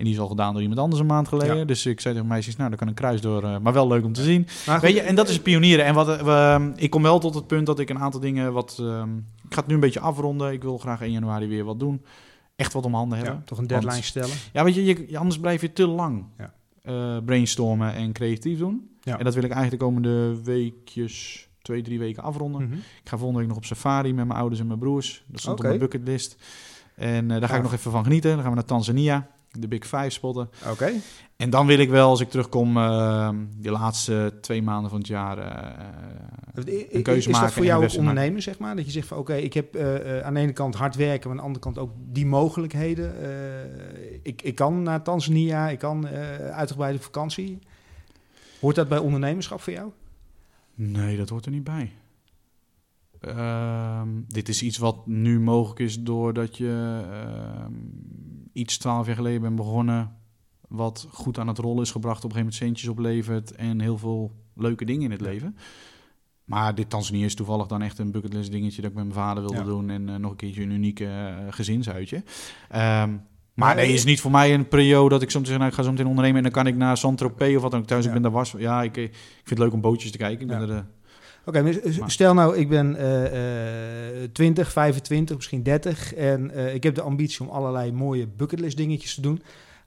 [SPEAKER 3] En die is al gedaan door iemand anders een maand geleden.
[SPEAKER 2] Ja.
[SPEAKER 3] Dus ik zei tegen meisjes, nou, daar kan een kruis door. eh, maar wel leuk om te zien.
[SPEAKER 2] Maar goed,
[SPEAKER 3] Weet je, en dat is pionieren. En wat, eh, we, ik kom wel tot het punt dat ik een aantal dingen wat... ehm, ik ga het nu een beetje afronden. Ik wil graag 1 januari weer wat doen. Echt wat om handen hebben.
[SPEAKER 2] ja, toch een deadline
[SPEAKER 3] Want-
[SPEAKER 2] stellen.
[SPEAKER 3] Ja, weet je, je, anders blijf je te lang
[SPEAKER 2] Ja.
[SPEAKER 3] eh, brainstormen en creatief doen. En dat wil ik eigenlijk de komende weekjes, twee, drie weken afronden.
[SPEAKER 2] Mhm.
[SPEAKER 3] Ik ga volgende week nog op safari met mijn ouders en mijn broers. Dat stond op mijn bucketlist. En daar ga ik nog even van genieten. Dan gaan we naar Tanzania, de Big Five spotten.
[SPEAKER 2] Oké.
[SPEAKER 3] En dan wil ik wel, als ik terugkom, eh de laatste twee maanden van het jaar eh, een keuze
[SPEAKER 2] is
[SPEAKER 3] maken.
[SPEAKER 2] dat voor jou
[SPEAKER 3] maken.
[SPEAKER 2] ondernemen, zeg maar? Dat je zegt van oké, ik heb eh, aan de ene kant hard werken, maar aan de andere kant ook die mogelijkheden. Ik, ik kan naar Tanzania, ik kan uitgebreide vakantie. Hoort dat bij ondernemerschap voor jou?
[SPEAKER 3] Nee, dat hoort er niet bij. Ehm, dit is iets wat nu mogelijk is doordat je ehm, iets twaalf jaar geleden bent begonnen. Wat goed aan het rollen is gebracht, op een gegeven moment centjes oplevert en heel veel leuke dingen in het leven. Maar dit Tanzania is toevallig dan echt een bucketlist dingetje dat ik met mijn vader wilde
[SPEAKER 2] Ja.
[SPEAKER 3] doen. En eh, nog een keertje een unieke eh, gezinsuitje. Ehm,
[SPEAKER 2] Maar,
[SPEAKER 3] nee,
[SPEAKER 2] eh,
[SPEAKER 3] is niet voor mij een periode dat ik soms zeg, nou, ik ga zo meteen ondernemen en dan kan ik naar Saint-Tropez of wat dan ook thuis.
[SPEAKER 2] Ja.
[SPEAKER 3] Ik ben daar was. Ja, ik, ik vind het leuk om bootjes te kijken. Ik ben
[SPEAKER 2] Ja.
[SPEAKER 3] er, eh,
[SPEAKER 2] Oké, stel nou, ik ben eh, eh, 20, 25, misschien 30 en eh, ik heb de ambitie om allerlei mooie bucketlist dingetjes te doen.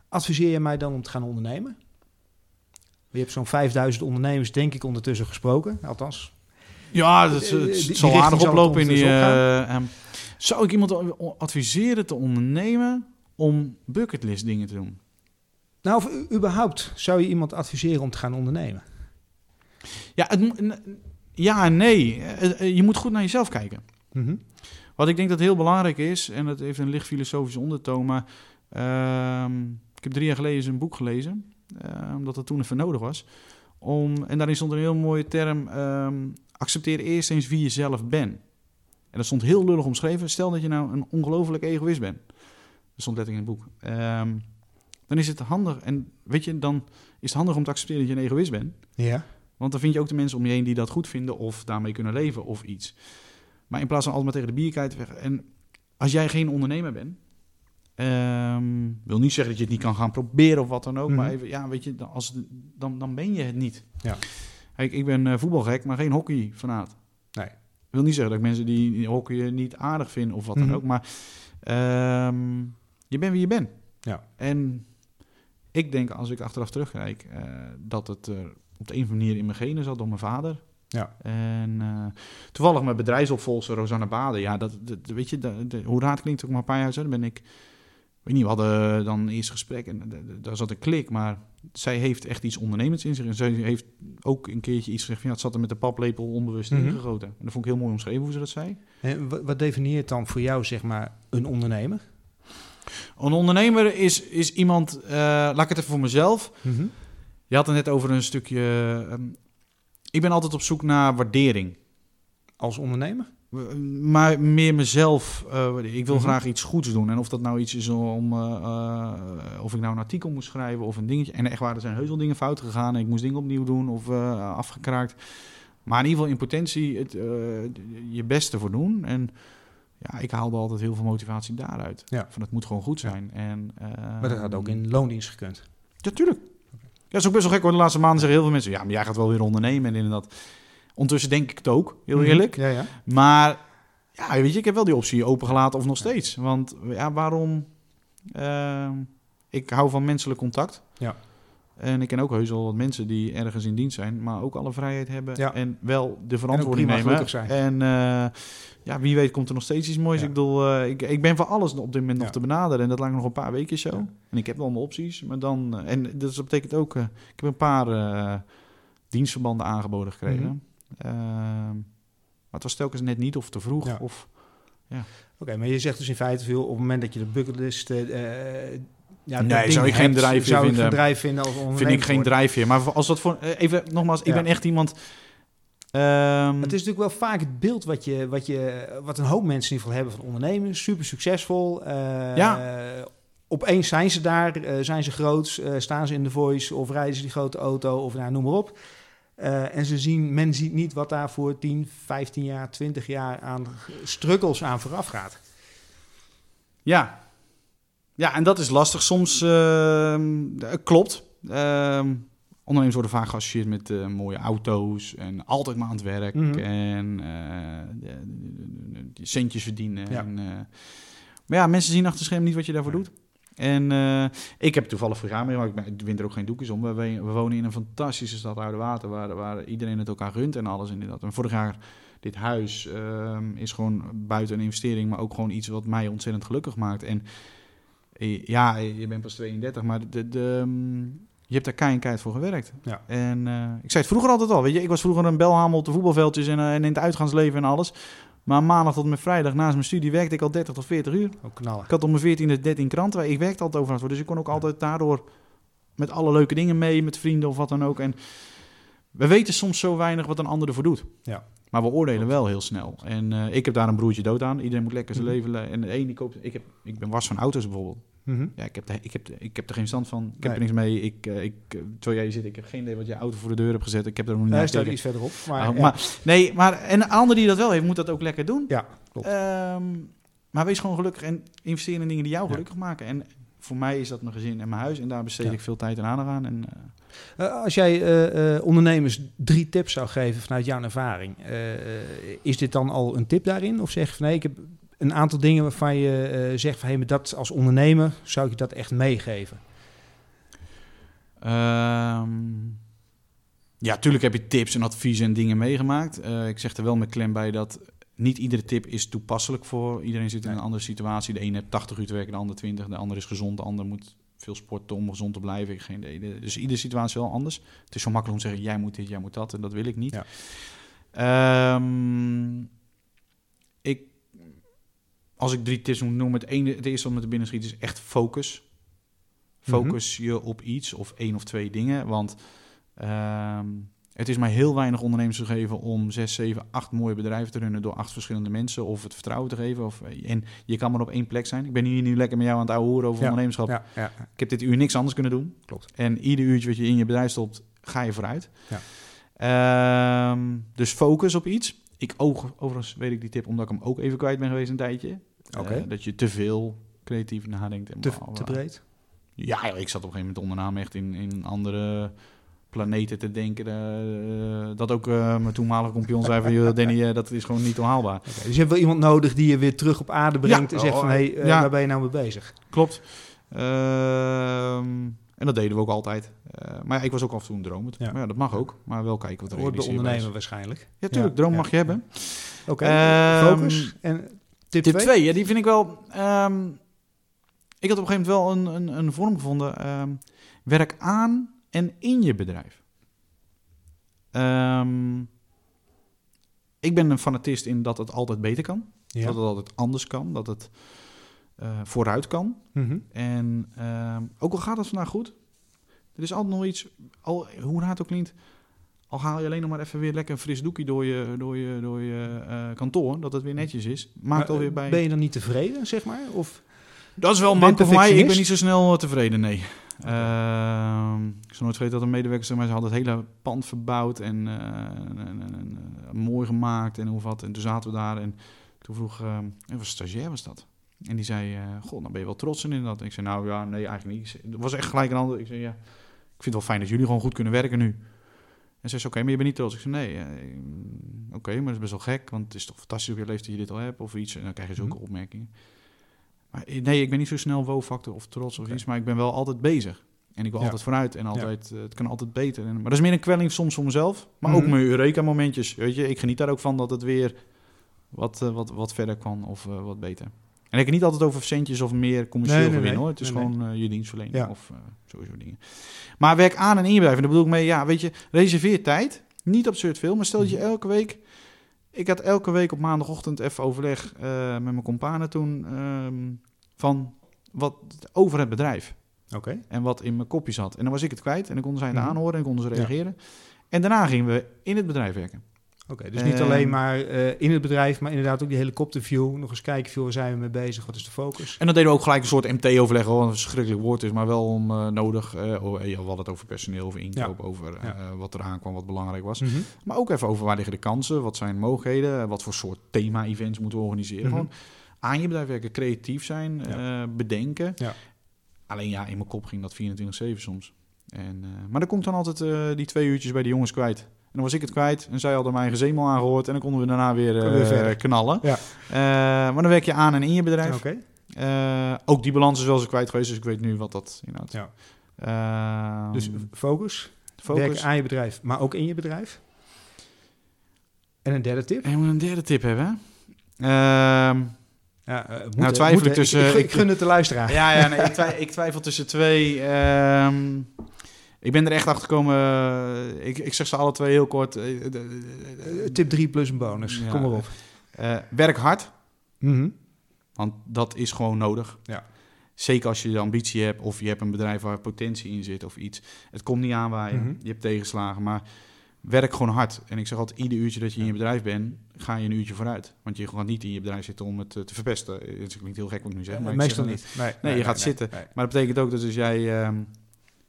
[SPEAKER 2] Adviseer je mij dan om te gaan ondernemen? Je hebt zo'n 5000 ondernemers, denk ik, ondertussen gesproken. Althans,
[SPEAKER 3] Ja, dat,
[SPEAKER 2] Eh,
[SPEAKER 3] het
[SPEAKER 2] die
[SPEAKER 3] zal aardig
[SPEAKER 2] het
[SPEAKER 3] oplopen in die... eh, zou ik iemand adviseren te ondernemen om bucketlist dingen te doen?
[SPEAKER 2] nou, of überhaupt zou je iemand adviseren om te gaan ondernemen?
[SPEAKER 3] Ja, het, ja en nee. Eh, eh, Je moet goed naar jezelf kijken.
[SPEAKER 2] Mhm.
[SPEAKER 3] Wat ik denk dat heel belangrijk is, en dat heeft een licht filosofische ondertoon, maar ehm, ik heb drie jaar geleden eens een boek gelezen, eh, omdat dat toen even nodig was. Om, en daarin stond een heel mooie term, ehm, accepteer eerst eens wie je zelf bent. En dat stond heel lullig omschreven. Stel dat je nou een ongelooflijk egoïst bent. Dat stond letterlijk in het boek. Ehm, dan is het handig, en weet je, dan is het handig om te accepteren dat je een egoïst bent.
[SPEAKER 2] Ja.
[SPEAKER 3] Want dan vind je ook de mensen om je heen die dat goed vinden of daarmee kunnen leven of iets. Maar in plaats van altijd maar tegen de bierkijt weg. En als jij geen ondernemer bent, ehm, wil niet zeggen dat je het niet kan gaan proberen of wat dan ook. Maar
[SPEAKER 2] Mhm.
[SPEAKER 3] even, ja, weet je, dan- als, dan, dan ben je het niet.
[SPEAKER 2] Ja.
[SPEAKER 3] Kijk, ik ben eh, voetbalgek, maar geen hockeyfanaat.
[SPEAKER 2] Nee.
[SPEAKER 3] wil niet zeggen dat ik mensen die hockeyen niet aardig vind of wat dan
[SPEAKER 2] Mhm.
[SPEAKER 3] ook. Maar ehm, je bent wie je bent.
[SPEAKER 2] Ja.
[SPEAKER 3] En ik denk, als ik achteraf terugkijk, eh, dat het eh, op de een of andere manier in mijn genen zat door mijn vader.
[SPEAKER 2] Ja.
[SPEAKER 3] En eh, toevallig mijn bedrijfsopvolger Rosanna Baden. Ja, dat, dat- weet je, dat- hoe raad klinkt ook maar een paar jaar zo. Ben ik, weet niet, we hadden dan eerst gesprek en daar zat een klik. Maar zij heeft echt iets ondernemends in zich. En zij heeft ook een keertje iets gezegd van, ja, het zat er met de paplepel onbewust
[SPEAKER 2] Mhm.
[SPEAKER 3] ingegoten. En dat vond ik heel mooi omschreven hoe ze dat zei.
[SPEAKER 2] En wa- wat definieert dan voor jou, zeg maar, een ondernemer?
[SPEAKER 3] Een ondernemer is, is iemand, eh, laat ik het even voor mezelf. Je had het net over een stukje. ehm, ik ben altijd op zoek naar waardering.
[SPEAKER 2] Als ondernemer?
[SPEAKER 3] maar meer mezelf. eh, ik wil
[SPEAKER 2] Mhm.
[SPEAKER 3] graag iets goeds doen. En of dat nou iets is om. eh, eh, of ik nou een artikel moest schrijven of een dingetje. En echt waar, er zijn heus wel dingen fout gegaan. En ik moest dingen opnieuw doen of afgekraakt. Maar in ieder geval in potentie het, je beste voor doen. En ja, ik haalde altijd heel veel motivatie daaruit.
[SPEAKER 2] Ja.
[SPEAKER 3] Van het moet gewoon goed zijn. En,
[SPEAKER 2] Maar dat had ook in loondienst gekund.
[SPEAKER 3] Ja, tuurlijk. Ja, dat is ook best wel gek hoor. De laatste maanden zeggen heel veel mensen... Ja, maar jij gaat wel weer ondernemen en inderdaad. Ondertussen denk ik het ook, heel
[SPEAKER 2] Mhm.
[SPEAKER 3] eerlijk.
[SPEAKER 2] Ja, ja.
[SPEAKER 3] Maar ja, weet je, ik heb wel die optie opengelaten of nog steeds. Want ja, waarom? Ehm, ik hou van menselijk contact.
[SPEAKER 2] Ja.
[SPEAKER 3] En ik ken ook heus wel wat mensen die ergens in dienst zijn, maar ook alle vrijheid hebben
[SPEAKER 2] Ja.
[SPEAKER 3] en wel de verantwoording
[SPEAKER 2] prima
[SPEAKER 3] nemen.
[SPEAKER 2] zijn.
[SPEAKER 3] En eh, ja, wie weet komt er nog steeds iets moois.
[SPEAKER 2] Ja.
[SPEAKER 3] Ik bedoel, eh, ik, ik ben voor alles op dit moment
[SPEAKER 2] Ja.
[SPEAKER 3] nog te benaderen en dat lijkt nog een paar weken zo.
[SPEAKER 2] Ja.
[SPEAKER 3] En ik heb wel mijn opties, maar dan eh, en dus dat betekent ook, eh, ik heb een paar eh, dienstverbanden aangeboden gekregen.
[SPEAKER 2] Mhm.
[SPEAKER 3] Maar het was telkens net niet of te vroeg.
[SPEAKER 2] Ja.
[SPEAKER 3] Of,
[SPEAKER 2] Oké, maar je zegt dus in feite veel op het moment dat je de bucketlist... eh, eh, ja,
[SPEAKER 3] Nee, zou ik geen drijfveer
[SPEAKER 2] zou ik
[SPEAKER 3] vinden.
[SPEAKER 2] geen drijf vinden als
[SPEAKER 3] vind ik geen drijfveer. Maar als dat voor. eh, Even nogmaals, ik
[SPEAKER 2] Ja.
[SPEAKER 3] ben echt iemand. ehm,
[SPEAKER 2] Het is natuurlijk wel vaak het beeld wat, je, wat, je, wat een hoop mensen in ieder geval hebben van ondernemers. Super succesvol. eh,
[SPEAKER 3] Ja.
[SPEAKER 2] Opeens zijn ze daar, eh, zijn ze groot, eh, staan ze in de voice of rijden ze die grote auto of nou, noem maar op. Eh, en ze zien, men ziet niet wat daar voor 10, 15 jaar, 20 jaar aan struggles aan vooraf gaat.
[SPEAKER 3] Ja. Ja, en dat is lastig. Soms ehm, eh, klopt. Ehm, ondernemers worden vaak geassocieerd met eh, mooie auto's en altijd maar aan het werk
[SPEAKER 2] Mhm.
[SPEAKER 3] en eh, de- de- de- de centjes verdienen.
[SPEAKER 2] Ja.
[SPEAKER 3] En, maar ja, mensen zien achter het scherm niet wat je daarvoor doet. En ik heb toevallig vergaan maar ik, win er ook geen doekjes om. We, we wonen in een fantastische stad Oude Water, waar, waar iedereen het elkaar gunt en alles inderdaad. En vorig jaar, dit huis ehm, is gewoon buiten een investering, maar ook gewoon iets wat mij ontzettend gelukkig maakt. En ja, je bent pas 32, maar de, de, ehm, je hebt daar keihard voor gewerkt.
[SPEAKER 2] Ja.
[SPEAKER 3] En eh, ik zei het vroeger altijd al, weet je, ik was vroeger een belhamel op de voetbalveldjes en, eh, en in het uitgaansleven en alles. Maar maandag tot en met vrijdag naast mijn studie werkte ik al 30 tot 40 uur.
[SPEAKER 2] Ook knallen.
[SPEAKER 3] Ik had om mijn 14e 13 kranten. Ik werkte altijd overal voor. Dus ik kon ook altijd daardoor met alle leuke dingen mee, met vrienden of wat dan ook. En we weten soms zo weinig wat een ander ervoor doet.
[SPEAKER 2] Ja.
[SPEAKER 3] Maar we oordelen wel heel snel. En eh, ik heb daar een broertje dood aan. Iedereen moet lekker zijn
[SPEAKER 2] Mhm.
[SPEAKER 3] leven. le- En de een die koopt. Ik, heb, ik ben was van auto's bijvoorbeeld.
[SPEAKER 2] Mhm.
[SPEAKER 3] Ja, ik heb, de, ik, heb, de- ik heb er geen stand van. Ik heb er niks mee. Ik, eh, ik, eh, terwijl jij zit, ik heb geen idee wat je auto voor de deur hebt gezet. Ik heb er nog niet
[SPEAKER 2] Hij
[SPEAKER 3] naar
[SPEAKER 2] staat iets verderop. Maar,
[SPEAKER 3] Ah,
[SPEAKER 2] ja.
[SPEAKER 3] maar, nee, maar en een ander die dat wel heeft, moet dat ook lekker doen.
[SPEAKER 2] Ja, klopt.
[SPEAKER 3] Ehm, maar wees gewoon gelukkig en investeer in dingen die jou
[SPEAKER 2] Ja.
[SPEAKER 3] gelukkig maken. En voor mij is dat mijn gezin en mijn huis. En daar besteed
[SPEAKER 2] Ja.
[SPEAKER 3] ik veel tijd en aandacht aan. En,
[SPEAKER 2] als jij eh, eh, ondernemers drie tips zou geven vanuit jouw ervaring, eh, eh, is dit dan al een tip daarin? Of zeg je van nee, ik heb een aantal dingen waarvan je eh, zegt van hé, maar dat als ondernemer zou ik je dat echt meegeven?
[SPEAKER 3] Ehm, ja, tuurlijk heb je tips en adviezen en dingen meegemaakt. Eh, ik zeg er wel met klem bij dat niet iedere tip is toepasselijk voor. Iedereen zit in een andere situatie. De ene heeft 80 uur te werken, de ander 20. De ander is gezond, de ander moet veel sporten om gezond te blijven. Ik geen idee. Dus iedere situatie is wel anders. Het is zo makkelijk om te zeggen, jij moet dit, jij moet dat. En dat wil ik niet.
[SPEAKER 2] Ja.
[SPEAKER 3] Ehm, ik, als ik drie tips moet noemen, het, ene, het eerste wat me te binnen schiet is echt focus. Focus je op iets of één of twee dingen. Want ehm, het is mij heel weinig ondernemers gegeven om zes, zeven, acht mooie bedrijven te runnen door acht verschillende mensen of het vertrouwen te geven. Of, en je kan maar op één plek zijn. Ik ben hier nu lekker met jou aan het ouwe horen over
[SPEAKER 2] Ja,
[SPEAKER 3] ondernemerschap.
[SPEAKER 2] Ja, ja,
[SPEAKER 3] Ik heb dit uur niks anders kunnen doen.
[SPEAKER 2] Klopt.
[SPEAKER 3] En ieder uurtje wat je in je bedrijf stopt, ga je vooruit.
[SPEAKER 2] Ja.
[SPEAKER 3] Ehm, dus focus op iets. Ik ook, overigens weet ik die tip omdat ik hem ook even kwijt ben geweest een tijdje. Eh, dat je te veel creatief nadenkt. En
[SPEAKER 2] te, te breed.
[SPEAKER 3] Ja, ik zat op een gegeven moment onder naam echt in, in andere planeten te denken. eh, dat ook eh, mijn toenmalige compagnon zei van... "Joh, Danny, eh, dat is gewoon niet onhaalbaar.
[SPEAKER 2] Oké, dus je hebt wel iemand nodig die je weer terug op aarde brengt
[SPEAKER 3] Ja.
[SPEAKER 2] en zegt van hé, hey, eh,
[SPEAKER 3] Ja.
[SPEAKER 2] waar ben je nou mee bezig?
[SPEAKER 3] Klopt. Ehm, en dat deden we ook altijd. Eh, maar ja, ik was ook af en toe een droom.
[SPEAKER 2] Ja.
[SPEAKER 3] Maar ja, dat mag ook. Maar wel kijken wat er realiseerbaar is.
[SPEAKER 2] ondernemen waarschijnlijk.
[SPEAKER 3] Ja, tuurlijk. Droom mag je hebben.
[SPEAKER 2] Oké,
[SPEAKER 3] Ehm,
[SPEAKER 2] focus. En tip
[SPEAKER 3] Tip
[SPEAKER 2] 2?
[SPEAKER 3] 2, ja, die vind ik wel... ehm, ik had op een gegeven moment wel een, een, een vorm gevonden. werk aan en in je bedrijf. Ehm, ik ben een fanatist in dat het altijd beter kan.
[SPEAKER 2] Ja.
[SPEAKER 3] Dat het altijd anders kan. Dat het eh, vooruit kan.
[SPEAKER 2] Mhm.
[SPEAKER 3] En ehm, ook al gaat het vandaag goed, er is altijd nog iets, al, hoe het ook klinkt, al haal je alleen nog maar even weer lekker een fris doekje door je, door je, door je eh, kantoor, dat het weer netjes is. Maakt
[SPEAKER 2] Maar,
[SPEAKER 3] alweer bij...
[SPEAKER 2] Ben je dan niet tevreden, zeg maar? Of,
[SPEAKER 3] Dat is wel een manco voor mij. Ik ben niet zo snel eh, tevreden, nee. Ehm, ik zal nooit vergeten dat een medewerker zei, maar ze hadden het hele pand verbouwd en, eh, en- en- en, eh, mooi gemaakt en hoe wat. En toen zaten we daar en toen vroeg, uh, een stagiair was dat. En die zei, eh goh, dan ben je wel trots in dat. Ik zei, nou ja, nee, eigenlijk niet. Het was echt gelijk een ander. Ik zei, ja, ik vind het wel fijn dat jullie gewoon goed kunnen werken nu. En ze zei, oké, maar je bent niet trots. Ik zei, nee, eh, oké, maar dat is best wel gek, want het is toch fantastisch op je leeftijd dat je dit al hebt of iets. En dan krijg je zulke
[SPEAKER 2] Mhm.
[SPEAKER 3] opmerkingen. Maar eh, nee, ik ben niet zo snel wow-factor of trots of iets, maar ik ben wel altijd bezig. En ik wil
[SPEAKER 2] Ja.
[SPEAKER 3] altijd vooruit en altijd, eh, het kan altijd beter. En, maar dat is meer een kwelling soms voor mezelf, maar
[SPEAKER 2] Mhm.
[SPEAKER 3] ook mijn Eureka-momentjes. Weet je, ik geniet daar ook van dat het weer wat, eh, wat, wat verder kan of wat beter. En ik heb niet altijd over centjes of meer commercieel
[SPEAKER 2] Nee, nee, nee.
[SPEAKER 3] hoor. Het is gewoon je dienstverlening
[SPEAKER 2] Ja.
[SPEAKER 3] of eh, sowieso dingen. Maar werk aan en in je bedrijf. En daar bedoel ik mee, ja, weet je, reserveer tijd. Niet absurd veel, maar stel dat je
[SPEAKER 2] Mhm.
[SPEAKER 3] elke week... Ik had elke week op maandagochtend even overleg eh, met mijn companen toen... ehm, van wat over het bedrijf
[SPEAKER 2] Oké.
[SPEAKER 3] en wat in mijn kopje zat. En dan was ik het kwijt en dan konden zij het
[SPEAKER 2] Mhm.
[SPEAKER 3] aanhoren en konden ze
[SPEAKER 2] Ja.
[SPEAKER 3] reageren. En daarna gingen we in het bedrijf werken.
[SPEAKER 2] Oké, dus niet
[SPEAKER 3] Ehm,
[SPEAKER 2] alleen maar eh, in het bedrijf, maar inderdaad ook die helikopterview. Nog eens kijken, veel, waar zijn we mee bezig? Wat is de focus?
[SPEAKER 3] En dan deden we ook gelijk een soort MT-overleg, wat een verschrikkelijk woord is, maar wel om eh, nodig. eh, oh, ja, we hadden het over personeel, over inkoop, over
[SPEAKER 2] Ja.
[SPEAKER 3] wat er aankwam, wat belangrijk was.
[SPEAKER 2] Mhm.
[SPEAKER 3] Maar ook even over waar liggen de kansen, wat zijn mogelijkheden, wat voor soort thema-events moeten we organiseren.
[SPEAKER 2] Mhm.
[SPEAKER 3] Gewoon aan je bedrijf werken, creatief zijn,
[SPEAKER 2] Ja.
[SPEAKER 3] bedenken.
[SPEAKER 2] Ja.
[SPEAKER 3] Alleen ja, in mijn kop ging dat 24-7 soms. En, maar dan komt dan altijd die twee uurtjes bij de jongens kwijt. En dan was ik het kwijt en zij hadden mijn gezemel aangehoord en dan konden we daarna weer, eh,
[SPEAKER 2] weer
[SPEAKER 3] knallen.
[SPEAKER 2] Ja.
[SPEAKER 3] Eh, maar dan werk je aan en in je bedrijf.
[SPEAKER 2] Oké.
[SPEAKER 3] Eh, ook die balans is wel eens kwijt geweest, dus ik weet nu wat dat inhoudt.
[SPEAKER 2] Ja.
[SPEAKER 3] Ehm,
[SPEAKER 2] Dus focus,
[SPEAKER 3] focus.
[SPEAKER 2] werk aan je bedrijf, maar ook in je bedrijf. En een derde tip?
[SPEAKER 3] En we een derde tip hebben. Ehm,
[SPEAKER 2] Ja, moet,
[SPEAKER 3] Nou, twijfel ik tussen-
[SPEAKER 2] Ik, ik,
[SPEAKER 3] ik-
[SPEAKER 2] gun het de luisteraar.
[SPEAKER 3] ja, ja nee, ik twijfel tussen twee. Ehm, ik ben er echt achter gekomen. eh, ik, ik zeg ze alle twee heel kort. eh,
[SPEAKER 2] Eh, tip 3 plus een bonus.
[SPEAKER 3] Ja.
[SPEAKER 2] Kom maar op.
[SPEAKER 3] werk hard,
[SPEAKER 2] Mhm.
[SPEAKER 3] want dat is gewoon nodig.
[SPEAKER 2] Ja.
[SPEAKER 3] Zeker als je de ambitie hebt of je hebt een bedrijf waar potentie in zit of iets. Het komt niet aanwaaien,
[SPEAKER 2] Mhm.
[SPEAKER 3] je hebt tegenslagen, maar werk gewoon hard. En ik zeg altijd, ieder uurtje dat je in je bedrijf bent, ga je een uurtje vooruit. Want je gaat niet in je bedrijf zitten om het te verpesten. Het klinkt heel gek wat ik nu zeg. maar
[SPEAKER 2] Meestal
[SPEAKER 3] zeg-
[SPEAKER 2] niet. Nee,
[SPEAKER 3] Nee, je gaat zitten. Maar dat betekent ook dat als jij ehm,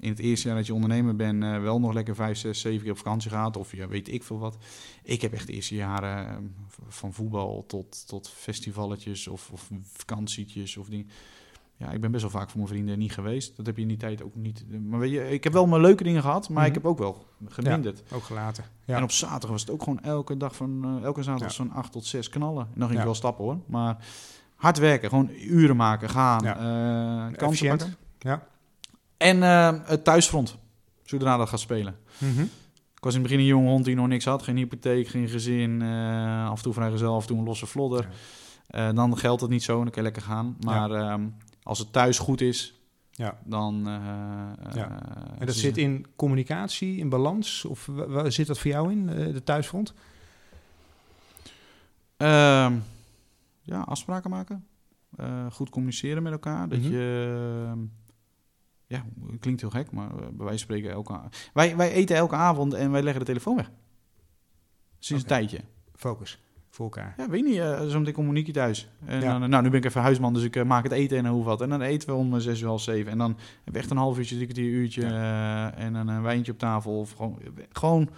[SPEAKER 3] in het eerste jaar dat je ondernemer bent, eh, wel nog lekker vijf, zes, zeven keer op vakantie gaat. Of ja, weet ik veel wat. Ik heb echt de eerste jaren v- van voetbal tot, tot festivalletjes of, of vakantietjes of dingen. Ja, ik ben best wel vaak voor mijn vrienden niet geweest. Dat heb je in die tijd ook niet. Maar weet je, ik heb wel mijn leuke dingen gehad, maar ik
[SPEAKER 2] Mhm.
[SPEAKER 3] heb ook wel geminderd.
[SPEAKER 2] Ook gelaten. Ja.
[SPEAKER 3] En op zaterdag was het ook gewoon elke dag van eh, elke zaterdag
[SPEAKER 2] Ja.
[SPEAKER 3] zo'n acht tot zes knallen. En dan ging ik wel stappen hoor. Maar hard werken, gewoon uren maken, gaan,
[SPEAKER 2] Ja.
[SPEAKER 3] eh, kansen pakken.
[SPEAKER 2] Ja.
[SPEAKER 3] En eh, het thuisfront, zodra dat gaat spelen.
[SPEAKER 2] Mhm.
[SPEAKER 3] Ik was in het begin een jonge hond die nog niks had. Geen hypotheek, geen gezin. eh, af en toe vrijgezel, af en toe een losse vlodder. Eh, dan geldt het niet zo en dan kan je lekker gaan. Maar ehm, als het thuis goed is,
[SPEAKER 2] Ja.
[SPEAKER 3] dan...
[SPEAKER 2] Ja. En dat zit in communicatie, in balans? Of wa- waar zit dat voor jou in, de thuisfront?
[SPEAKER 3] Ehm, ja, afspraken maken. Goed communiceren met elkaar. Dat
[SPEAKER 2] Mhm.
[SPEAKER 3] je... ja, het klinkt heel gek, maar eh, bij wijze van spreken elke... Wij, wij eten elke avond en wij leggen de telefoon weg. Sinds een tijdje.
[SPEAKER 2] Focus voor elkaar.
[SPEAKER 3] Ja, weet niet. eh zo meteen komt Monique thuis. En
[SPEAKER 2] Ja.
[SPEAKER 3] dan, eh, nou, nu ben ik even huisman, dus ik eh, maak het eten en hoe wat. En dan eten we om eh, zes uur, half zeven. En dan hebben we echt een half uurtje, drie kwartier, uurtje. eh, en een, eh, wijntje op tafel. Of gewoon, gewoon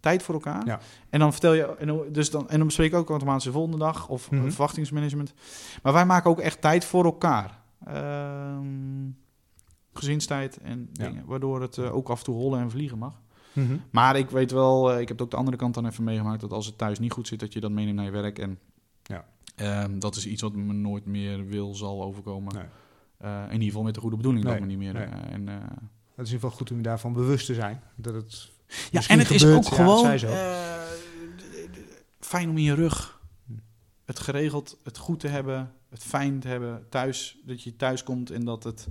[SPEAKER 3] tijd voor elkaar.
[SPEAKER 2] Ja.
[SPEAKER 3] En dan vertel je... En dan, dus dan, en dan bespreek ik ook automatisch de volgende dag. Of eh,
[SPEAKER 2] Mhm.
[SPEAKER 3] verwachtingsmanagement. Maar wij maken ook echt tijd voor elkaar. Ehm, gezinstijd en
[SPEAKER 2] Ja.
[SPEAKER 3] dingen. Waardoor het eh, ook af en toe rollen en vliegen mag.
[SPEAKER 2] Mhm.
[SPEAKER 3] Maar ik weet wel, eh, ik heb het ook de andere kant dan even meegemaakt, dat als het thuis niet goed zit, dat je dat meeneemt naar je werk. En
[SPEAKER 2] Ja.
[SPEAKER 3] ehm, dat is iets wat me nooit meer wil, zal overkomen.
[SPEAKER 2] Nee.
[SPEAKER 3] Eh, in ieder geval met de goede bedoeling,
[SPEAKER 2] Nee,
[SPEAKER 3] dat me niet meer.
[SPEAKER 2] nee.
[SPEAKER 3] en,
[SPEAKER 2] Het is in ieder geval goed om je daarvan bewust te zijn. Dat het
[SPEAKER 3] ja, en het is ook
[SPEAKER 2] ja,
[SPEAKER 3] gewoon fijn om in je rug het geregeld, het goed te hebben, het fijn te hebben thuis, dat je thuis komt en dat het,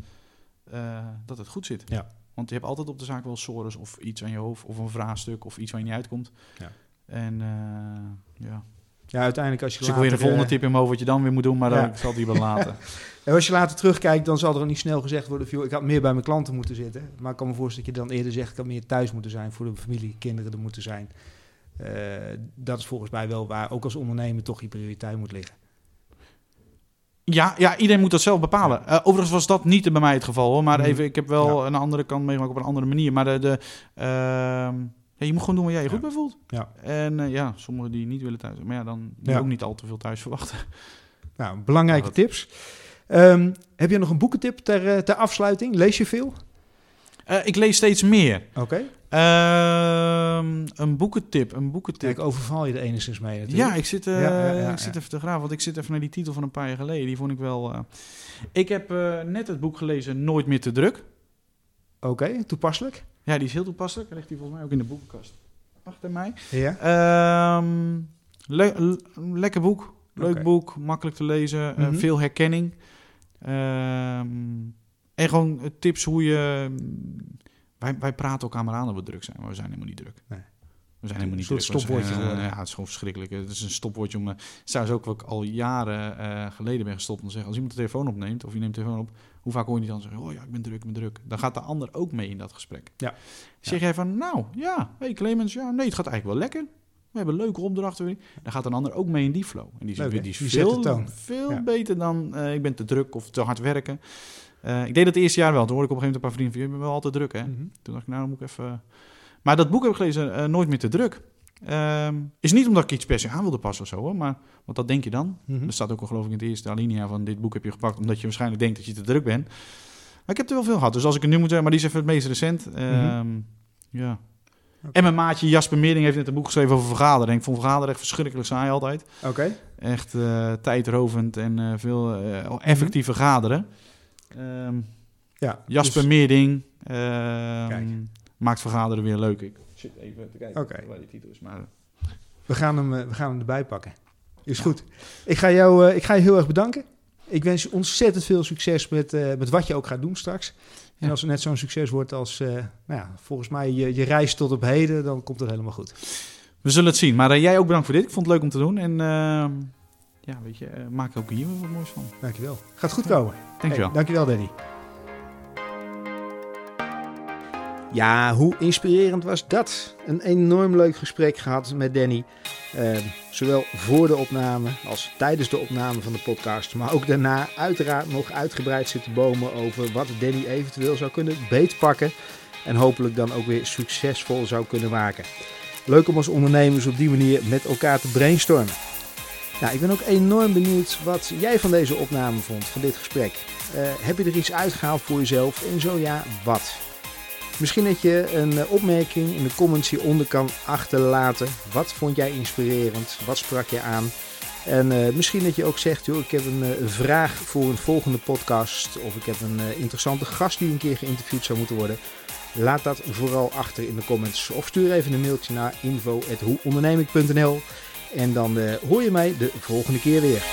[SPEAKER 3] eh, dat het goed zit.
[SPEAKER 2] Ja.
[SPEAKER 3] Want je hebt altijd op de zaak wel sores of iets aan je hoofd of een vraagstuk of iets waar je niet uitkomt.
[SPEAKER 2] Ja.
[SPEAKER 3] En eh, ja,
[SPEAKER 2] Ja, uiteindelijk als je
[SPEAKER 3] Dus ik wil weer een volgende
[SPEAKER 2] eh,
[SPEAKER 3] tip in me over wat je dan weer moet doen, maar
[SPEAKER 2] Ja.
[SPEAKER 3] dan ik zal die wel laten.
[SPEAKER 2] En [laughs] als je later terugkijkt, dan zal er niet snel gezegd worden... van, ik had meer bij mijn klanten moeten zitten. Maar ik kan me voorstellen dat je dan eerder zegt... ik had meer thuis moeten zijn, voor de familie, kinderen er moeten zijn. Dat is volgens mij wel waar ook als ondernemer toch je prioriteit moet liggen.
[SPEAKER 3] Ja, ja, iedereen moet dat zelf bepalen. Eh, overigens was dat niet bij mij het geval hoor. Maar
[SPEAKER 2] Mhm.
[SPEAKER 3] even, ik heb wel
[SPEAKER 2] Ja.
[SPEAKER 3] een andere kant meegemaakt op een andere manier. Maar de, de, ehm, ja, je moet gewoon doen waar jij je goed bij voelt.
[SPEAKER 2] Ja.
[SPEAKER 3] En eh, ja, sommigen die niet willen thuis. Maar ja, dan moet je ook niet al te veel thuis verwachten. [laughs]
[SPEAKER 2] Nou, belangrijke tips. Ehm, heb je nog een boekentip ter, eh, ter afsluiting? Lees je veel?
[SPEAKER 3] Eh, ik lees steeds meer.
[SPEAKER 2] Oké.
[SPEAKER 3] Ehm, een boekentip, een boekentip.
[SPEAKER 2] Kijk, overval je er enigszins mee natuurlijk.
[SPEAKER 3] Ja, ik zit, eh,
[SPEAKER 2] Ja, ja, ja,
[SPEAKER 3] ik zit even te graven, want ik zit even naar die titel van een paar jaar geleden. Die vond ik wel... eh, Ik heb net het boek gelezen Nooit meer te druk.
[SPEAKER 2] Oké, toepasselijk.
[SPEAKER 3] Ja, die is heel toepasselijk. Ligt die volgens mij ook in de boekenkast achter mij.
[SPEAKER 2] Ja.
[SPEAKER 3] Ehm, le- lekker boek. Leuk boek, makkelijk te lezen,
[SPEAKER 2] Mhm.
[SPEAKER 3] veel herkenning. Ehm, en gewoon eh, tips hoe je... Wij, wij praten elkaar maar aan dat we druk zijn, maar we zijn helemaal niet druk.
[SPEAKER 2] Nee.
[SPEAKER 3] We zijn helemaal niet
[SPEAKER 2] Een soort
[SPEAKER 3] druk.
[SPEAKER 2] Stopwoordje
[SPEAKER 3] eh, ja, het is gewoon verschrikkelijk. Het is een stopwoordje om... Uh, is ook wat ik al jaren eh, geleden ben gestopt om te zeggen... als iemand de telefoon opneemt, of je neemt de telefoon op... hoe vaak hoor je niet dan zeggen... oh ja, ik ben druk, ik ben druk. Dan gaat de ander ook mee in dat gesprek.
[SPEAKER 2] Ja.
[SPEAKER 3] Zeg jij van, nou, ja, hey Clemens, ja, nee, het gaat eigenlijk wel lekker. We hebben leuke opdrachten weer. Dan gaat een ander ook mee in die flow. En die
[SPEAKER 2] Leuk,
[SPEAKER 3] die is
[SPEAKER 2] Die
[SPEAKER 3] veel, veel
[SPEAKER 2] Ja.
[SPEAKER 3] beter dan eh, ik ben te druk of te hard werken. Eh, ik deed dat het eerste jaar wel. Toen hoorde ik op een gegeven moment een paar vrienden van... je bent wel altijd druk, hè?
[SPEAKER 2] Mhm.
[SPEAKER 3] Toen dacht ik, nou, dan moet ik even... Maar dat boek heb ik gelezen, eh, Nooit meer te druk. Ehm, is niet omdat ik iets per se aan wilde passen of zo, hoor. Maar, want dat denk je dan.
[SPEAKER 2] Mhm.
[SPEAKER 3] Er staat ook al geloof ik in de eerste alinea van dit boek heb je gepakt... omdat je waarschijnlijk denkt dat je te druk bent. Maar ik heb er wel veel gehad. Dus als ik het nu moet zeggen... maar die is even het meest recent. Ehm, Ja. En mijn maatje Jasper Meering heeft net een boek geschreven over vergaderen. En ik vond vergaderen echt verschrikkelijk saai altijd.
[SPEAKER 2] Oké.
[SPEAKER 3] Echt eh, tijdrovend en eh, veel eh, effectief vergaderen. Ehm,
[SPEAKER 2] Ja.
[SPEAKER 3] Jasper
[SPEAKER 2] dus-
[SPEAKER 3] Meerding ehm, maakt vergaderen weer leuk. Ik zit even te kijken
[SPEAKER 2] Oké.
[SPEAKER 3] waar die titel is. Maar,
[SPEAKER 2] We gaan hem, eh, we gaan hem erbij pakken. Is goed. Ik ga, jou, eh, ik ga je heel erg bedanken. Ik wens je ontzettend veel succes met, eh, met wat je ook gaat doen straks. En als het net zo'n succes wordt als, eh, nou ja, volgens mij je, je reis tot op heden, dan komt het helemaal goed.
[SPEAKER 3] we zullen het zien. Maar eh, jij ook bedankt voor dit. Ik vond het leuk om te doen. En ehm, ja, weet je, eh, maak ook hier wat moois van.
[SPEAKER 2] Dankjewel. Gaat goed komen.
[SPEAKER 3] Dankjewel.
[SPEAKER 2] Hey, dankjewel, Danny. Ja, hoe inspirerend was dat? Een enorm leuk gesprek gehad met Danny. Eh, zowel voor de opname als tijdens de opname van de podcast. Maar ook daarna uiteraard nog uitgebreid zitten bomen over wat Danny eventueel zou kunnen beetpakken. En hopelijk dan ook weer succesvol zou kunnen maken. Leuk om als ondernemers op die manier met elkaar te brainstormen. Nou, ik ben ook enorm benieuwd wat jij van deze opname vond, van dit gesprek. Eh, heb je er iets uitgehaald voor jezelf? En zo ja, wat? Misschien dat je een eh, opmerking in de comments hieronder kan achterlaten. Wat vond jij inspirerend? Wat sprak je aan? En eh, misschien dat je ook zegt, joh, ik heb een vraag voor een volgende podcast. Of ik heb een interessante gast die een keer geïnterviewd zou moeten worden. Laat dat vooral achter in de comments. Of stuur even een mailtje naar info.hoeondernemik.nl En dan eh, hoor je mij de volgende keer weer.